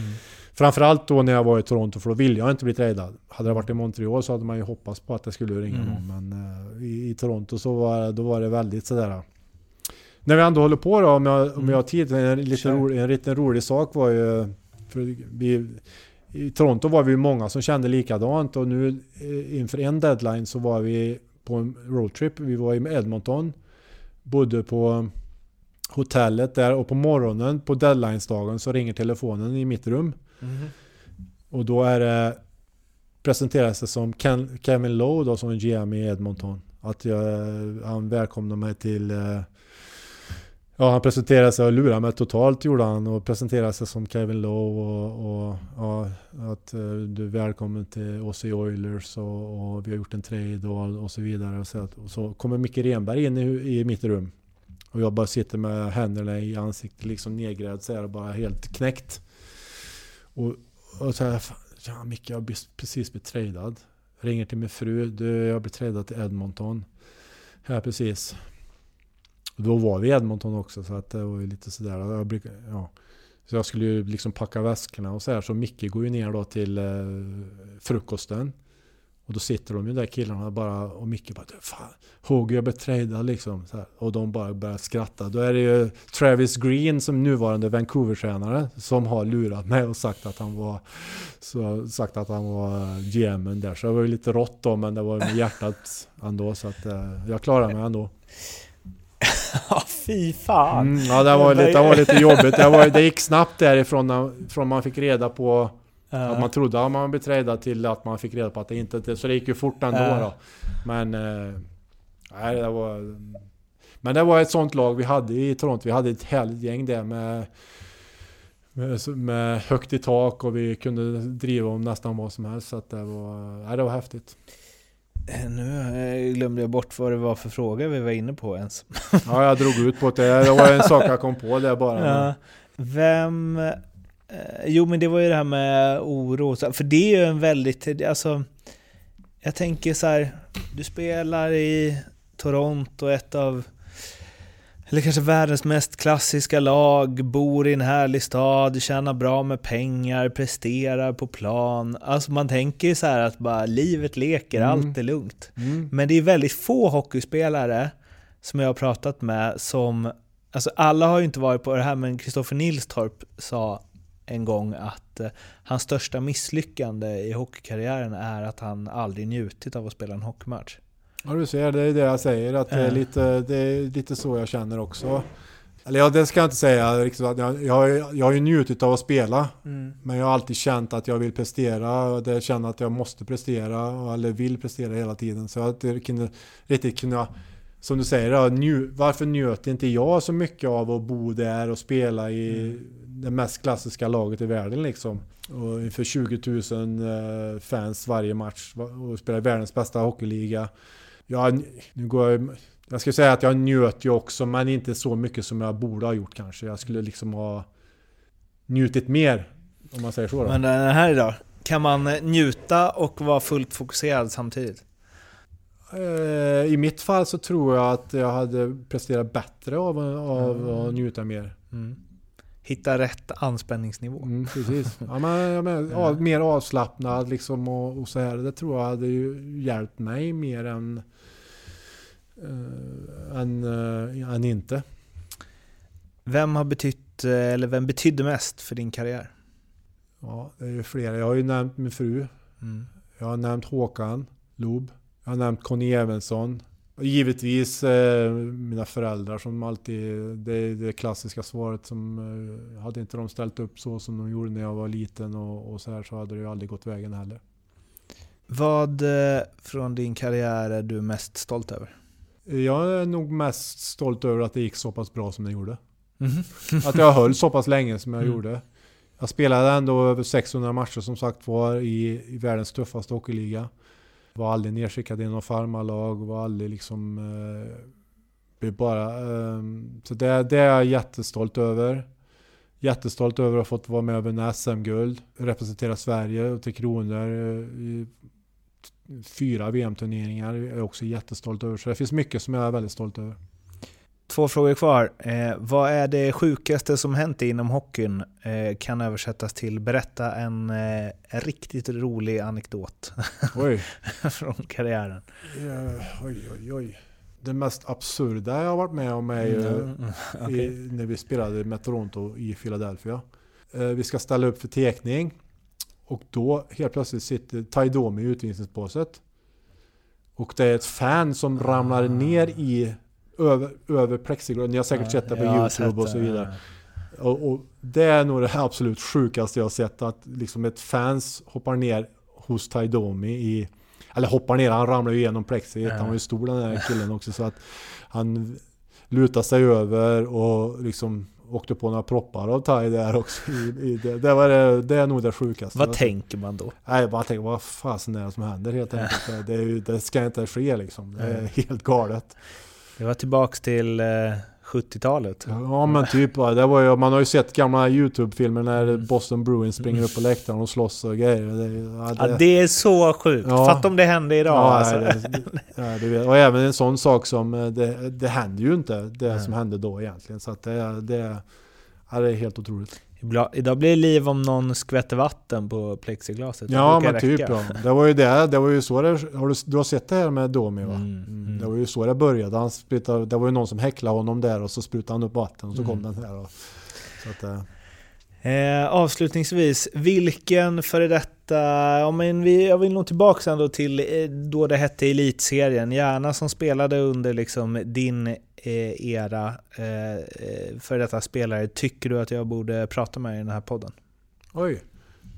Framförallt då när jag var i Toronto för då ville jag inte bli tradad. Hade det varit i Montreal så hade man ju hoppats på att det skulle ringa Mm. någon. Men eh, i, i Toronto så var, då var det väldigt sådär. När vi ändå håller på då, om jag, om jag har tid. En, lite Kör. rolig, en liten rolig sak var ju... För vi, I Toronto var vi många som kände likadant och nu eh, inför en deadline så var vi på en roadtrip. Vi var i Edmonton. Bodde på hotellet där och på morgonen på deadlinesdagen så ringer telefonen i mitt rum. Mhm. Och då är det presenteras det som Ken, Kevin Lowe då som är GM i Edmonton. Att jag, han välkomnar mig till eh, Ja han presenterade sig och lurade mig totalt gjorde han och presenterade sig som Kevin Lowe och, och ja, att eh, du är välkommen till oss i Oilers och, och vi har gjort en trade och, och så vidare. Och så, att- och så kommer Micke Renberg in i, i mitt rum. Och jag bara sitter med händerna i ansiktet liksom nedgrävd så här och bara helt knäckt. Och, och så här, ja Micke jag har precis blivit tradad. Ringer till min fru, du jag har blivit tradad till Edmonton. Här precis. Och då var vi i Edmonton också så att det var ju lite sådär. Jag brukar, ja. Så jag skulle ju liksom packa väskorna och så här. Så Micke går ju ner då till eh, frukosten. Och då sitter de ju där killarna bara och Micke bara Fan, Hugg jag blev liksom. Så här. Och de bara börjar skratta. Då är det ju Travis Green som nuvarande Vancouver-tränare som har lurat mig och sagt att han var så sagt att han var eh, GMen där. Så det var ju lite rått då men det var med hjärtat ändå. Så att eh, jag klarade mig ändå. Ja, fy fan. Mm, ja, det var, lite, det var lite jobbigt. Det, var, det gick snabbt därifrån när, från man fick reda på Ja. att man trodde att man blev till att man fick reda på att det inte... Så det gick ju fort ändå Ja. då. Men... Eh, nej, det var... Men det var ett sånt lag vi hade i Toronto. Vi hade ett härligt gäng där med... Med, med högt i tak och vi kunde driva om nästan vad som helst. Så att det var... Nej, det var häftigt. Eh, Nu eh, glömde jag bort vad det var för fråga vi var inne på ens. Ja, jag drog ut på det. Det var en sak jag kom på där bara. Ja. Vem... Eh, jo, men det var ju det här med oro. För det är ju en väldigt... Alltså, jag tänker så här, du spelar i Toronto, ett av... Eller kanske världens mest klassiska lag, bor i en härlig stad, tjänar bra med pengar, presterar på plan. Alltså man tänker ju så här att bara livet leker, Mm. allt är lugnt. Mm. Men det är väldigt få hockeyspelare som jag har pratat med som... Alltså alla har ju inte varit på det här, men Kristoffer Nilstorp sa en gång att eh, hans största misslyckande i hockeykarriären är att han aldrig njutit av att spela en hockeymatch. Ja du ser, det är det jag säger. Att det, är Ja. lite, det är lite så jag känner också. Eller ja, det ska jag inte säga. Liksom, att jag, jag, har- jag har ju njutit av att spela. Men jag har alltid känt att jag vill prestera. Och det känner att jag måste prestera. och- Eller vill prestera hela tiden. Så att det kunde riktigt kunna... Som du säger, ja, nju, varför njöt inte jag så mycket av att bo där och spela i det mest klassiska laget i världen liksom? Och inför 20 000 eh, fans varje match och spela i världens bästa hockeyliga. Ja, nu går jag, jag ska säga att jag njöt ju också, men inte så mycket som jag borde ha gjort kanske. Jag skulle liksom ha njutit mer, om man säger så. Då. Men den här idag, kan man eh, njuta och vara fullt fokuserad samtidigt? Eh, I mitt fall så tror jag att jag hade presterat bättre av, av att njuta mer. Mm. Hitta rätt anspänningsnivå. Mm, precis. Ja, men, menar, av, mer avslappnad liksom och, och så här. Det tror jag hade ju hjälpt mig mer än, eh, än, eh, än inte. Vem har betytt, eh, eller vem betydde mest för din karriär? Ja, det är ju flera. Jag har ju nämnt min fru. Mm. Jag har nämnt Håkan Loob. Jag har nämnt Conny Evensson. Givetvis eh, mina föräldrar som alltid... Det är det klassiska svaret som... Eh, hade inte de ställt upp så som de gjorde när jag var liten och, och så här så hade det ju aldrig gått vägen heller. Vad eh, från din karriär är du mest stolt över? Jag är nog mest stolt över att det gick så pass bra som det gjorde. Mhm. Att jag höll så pass länge som jag Mm. gjorde. Jag spelade ändå över 600 matcher som sagt var i, i världens tuffaste hockeyliga. Var aldrig nedskickad i något farmarlag, var aldrig liksom... Eh, bara... Eh, så det, det är jag jättestolt över. Jättestolt över att ha fått vara med och vinna SM-guld. Representera Sverige och Tre Kronor eh, i fyra VM-turneringar. är jag också jättestolt över. Så det finns mycket som jag är väldigt stolt över. Två frågor kvar. Eh, vad är det sjukaste som hänt inom hockeyn? Eh, kan översättas till berätta en, eh, riktigt rolig anekdot från karriären. Eh, oj, oj, oj. Det mest absurda jag har varit med om är ju Mm, okej. i, när vi spelade med Toronto i Philadelphia. Eh, vi ska ställa upp för tekning. Och då helt plötsligt sitter Taidomi i utvisningsbåset. Och det är ett fan som ramlar ner i över, över plexiglas. Ni har säkert sett det på YouTube och så vidare. Och, och det är nog det absolut sjukaste jag har sett. Att liksom ett fans hoppar ner hos Taidomi i... Eller hoppar ner, han ramlar ju igenom plexiet. Ja. Han var ju stor den där killen också. Så att han lutar sig över och liksom... åkte på några proppar av thai där också. I, i det. Det, var det, det är nog det sjukaste. Vad tänker man då? Nej, bara tänker vad fasen är det som händer helt enkelt. Det, det, är ju, det ska inte ske liksom. Det är helt galet. Det var tillbaks till eh, 70-talet. Ja men typ det var ju, man har ju sett gamla YouTube-filmer när Mm. Boston Bruins springer upp på läktaren och slåss och grejer. Det, ja, Ja, det är så sjukt. Ja. Fatta om det hände idag. Ja, alltså. det, ja, du vet. Och även en sån sak som, eh, det, det händer ju inte det som hände då egentligen. Så att det, det, ja, det är helt otroligt. Idag blir det liv om någon skvätter vatten på plexiglaset. Ja men typ ja. Det var ju det, det var ju så det, har du, du har sett det här med Domi va? Mm, Mm. mm. Det var ju så det började. Han sprutade, det var ju någon som häcklade honom där och så sprutade han upp vatten och så kom Mm. den här. Och, så att, eh, avslutningsvis, vilken före detta... Ja, men vi, jag vill nog tillbaka ändå till eh, då det hette Elitserien. Gärna som spelade under liksom din eh, era. Eh, före detta spelare. Tycker du att jag borde prata med i den här podden? oj.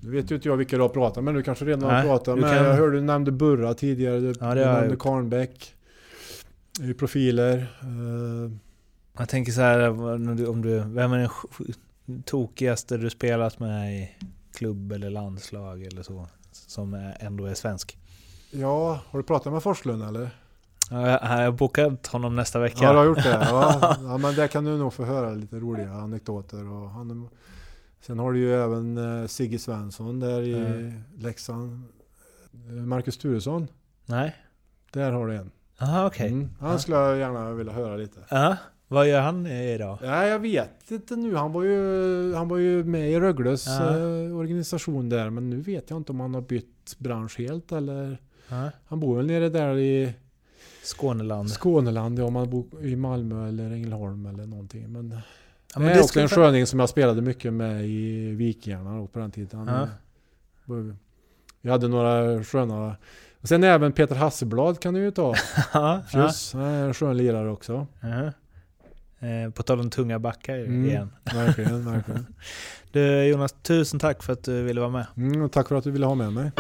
Nu vet ju inte jag vilka du har pratat med. Du kanske redan har Nej, pratat du med. kan- Jag hörde du nämnde Burra tidigare. Du, Ja, du har nämnde. Karnbäck. Profiler. Jag tänker så här, om du, vem är den tokigaste du spelat med i klubb eller landslag eller så? Som ändå är svensk. ja, har du pratat med Forslund eller? Ja, Jag har bokat honom nästa vecka. Ja, du har gjort det? Ja, ja men där kan du nog få höra lite roliga anekdoter. Och han, sen har du ju även eh, Sigge Svensson där i Mm. Leksand. Eh, Marcus Turesson, Nej? där har du en. Jaha, okej. Mm, han skulle jag gärna vilja höra lite. Ja, vad gör han idag? Ja, jag vet inte nu. Han var ju, han var ju med i Rögles eh, organisation där. Men nu vet jag inte om han har bytt bransch helt eller... Ja. Han bor väl nere där i Skåneland. Skåneland. Ja, om han bor i Malmö eller Ängelholm eller någonting. Men, Ja, det är också en sköning som jag spelade mycket med i Vikingarna på den tiden. Han, Vi hade några sköna... Och sen även Peter Hasselblad kan du ju ta. Ja, ja. Skön lirare också. Eh, På tal om tunga backar Mm. igen. Verkligen, verkligen. Du Jonas, tusen tack för att du ville vara med. Mm, och tack för att du ville ha med mig.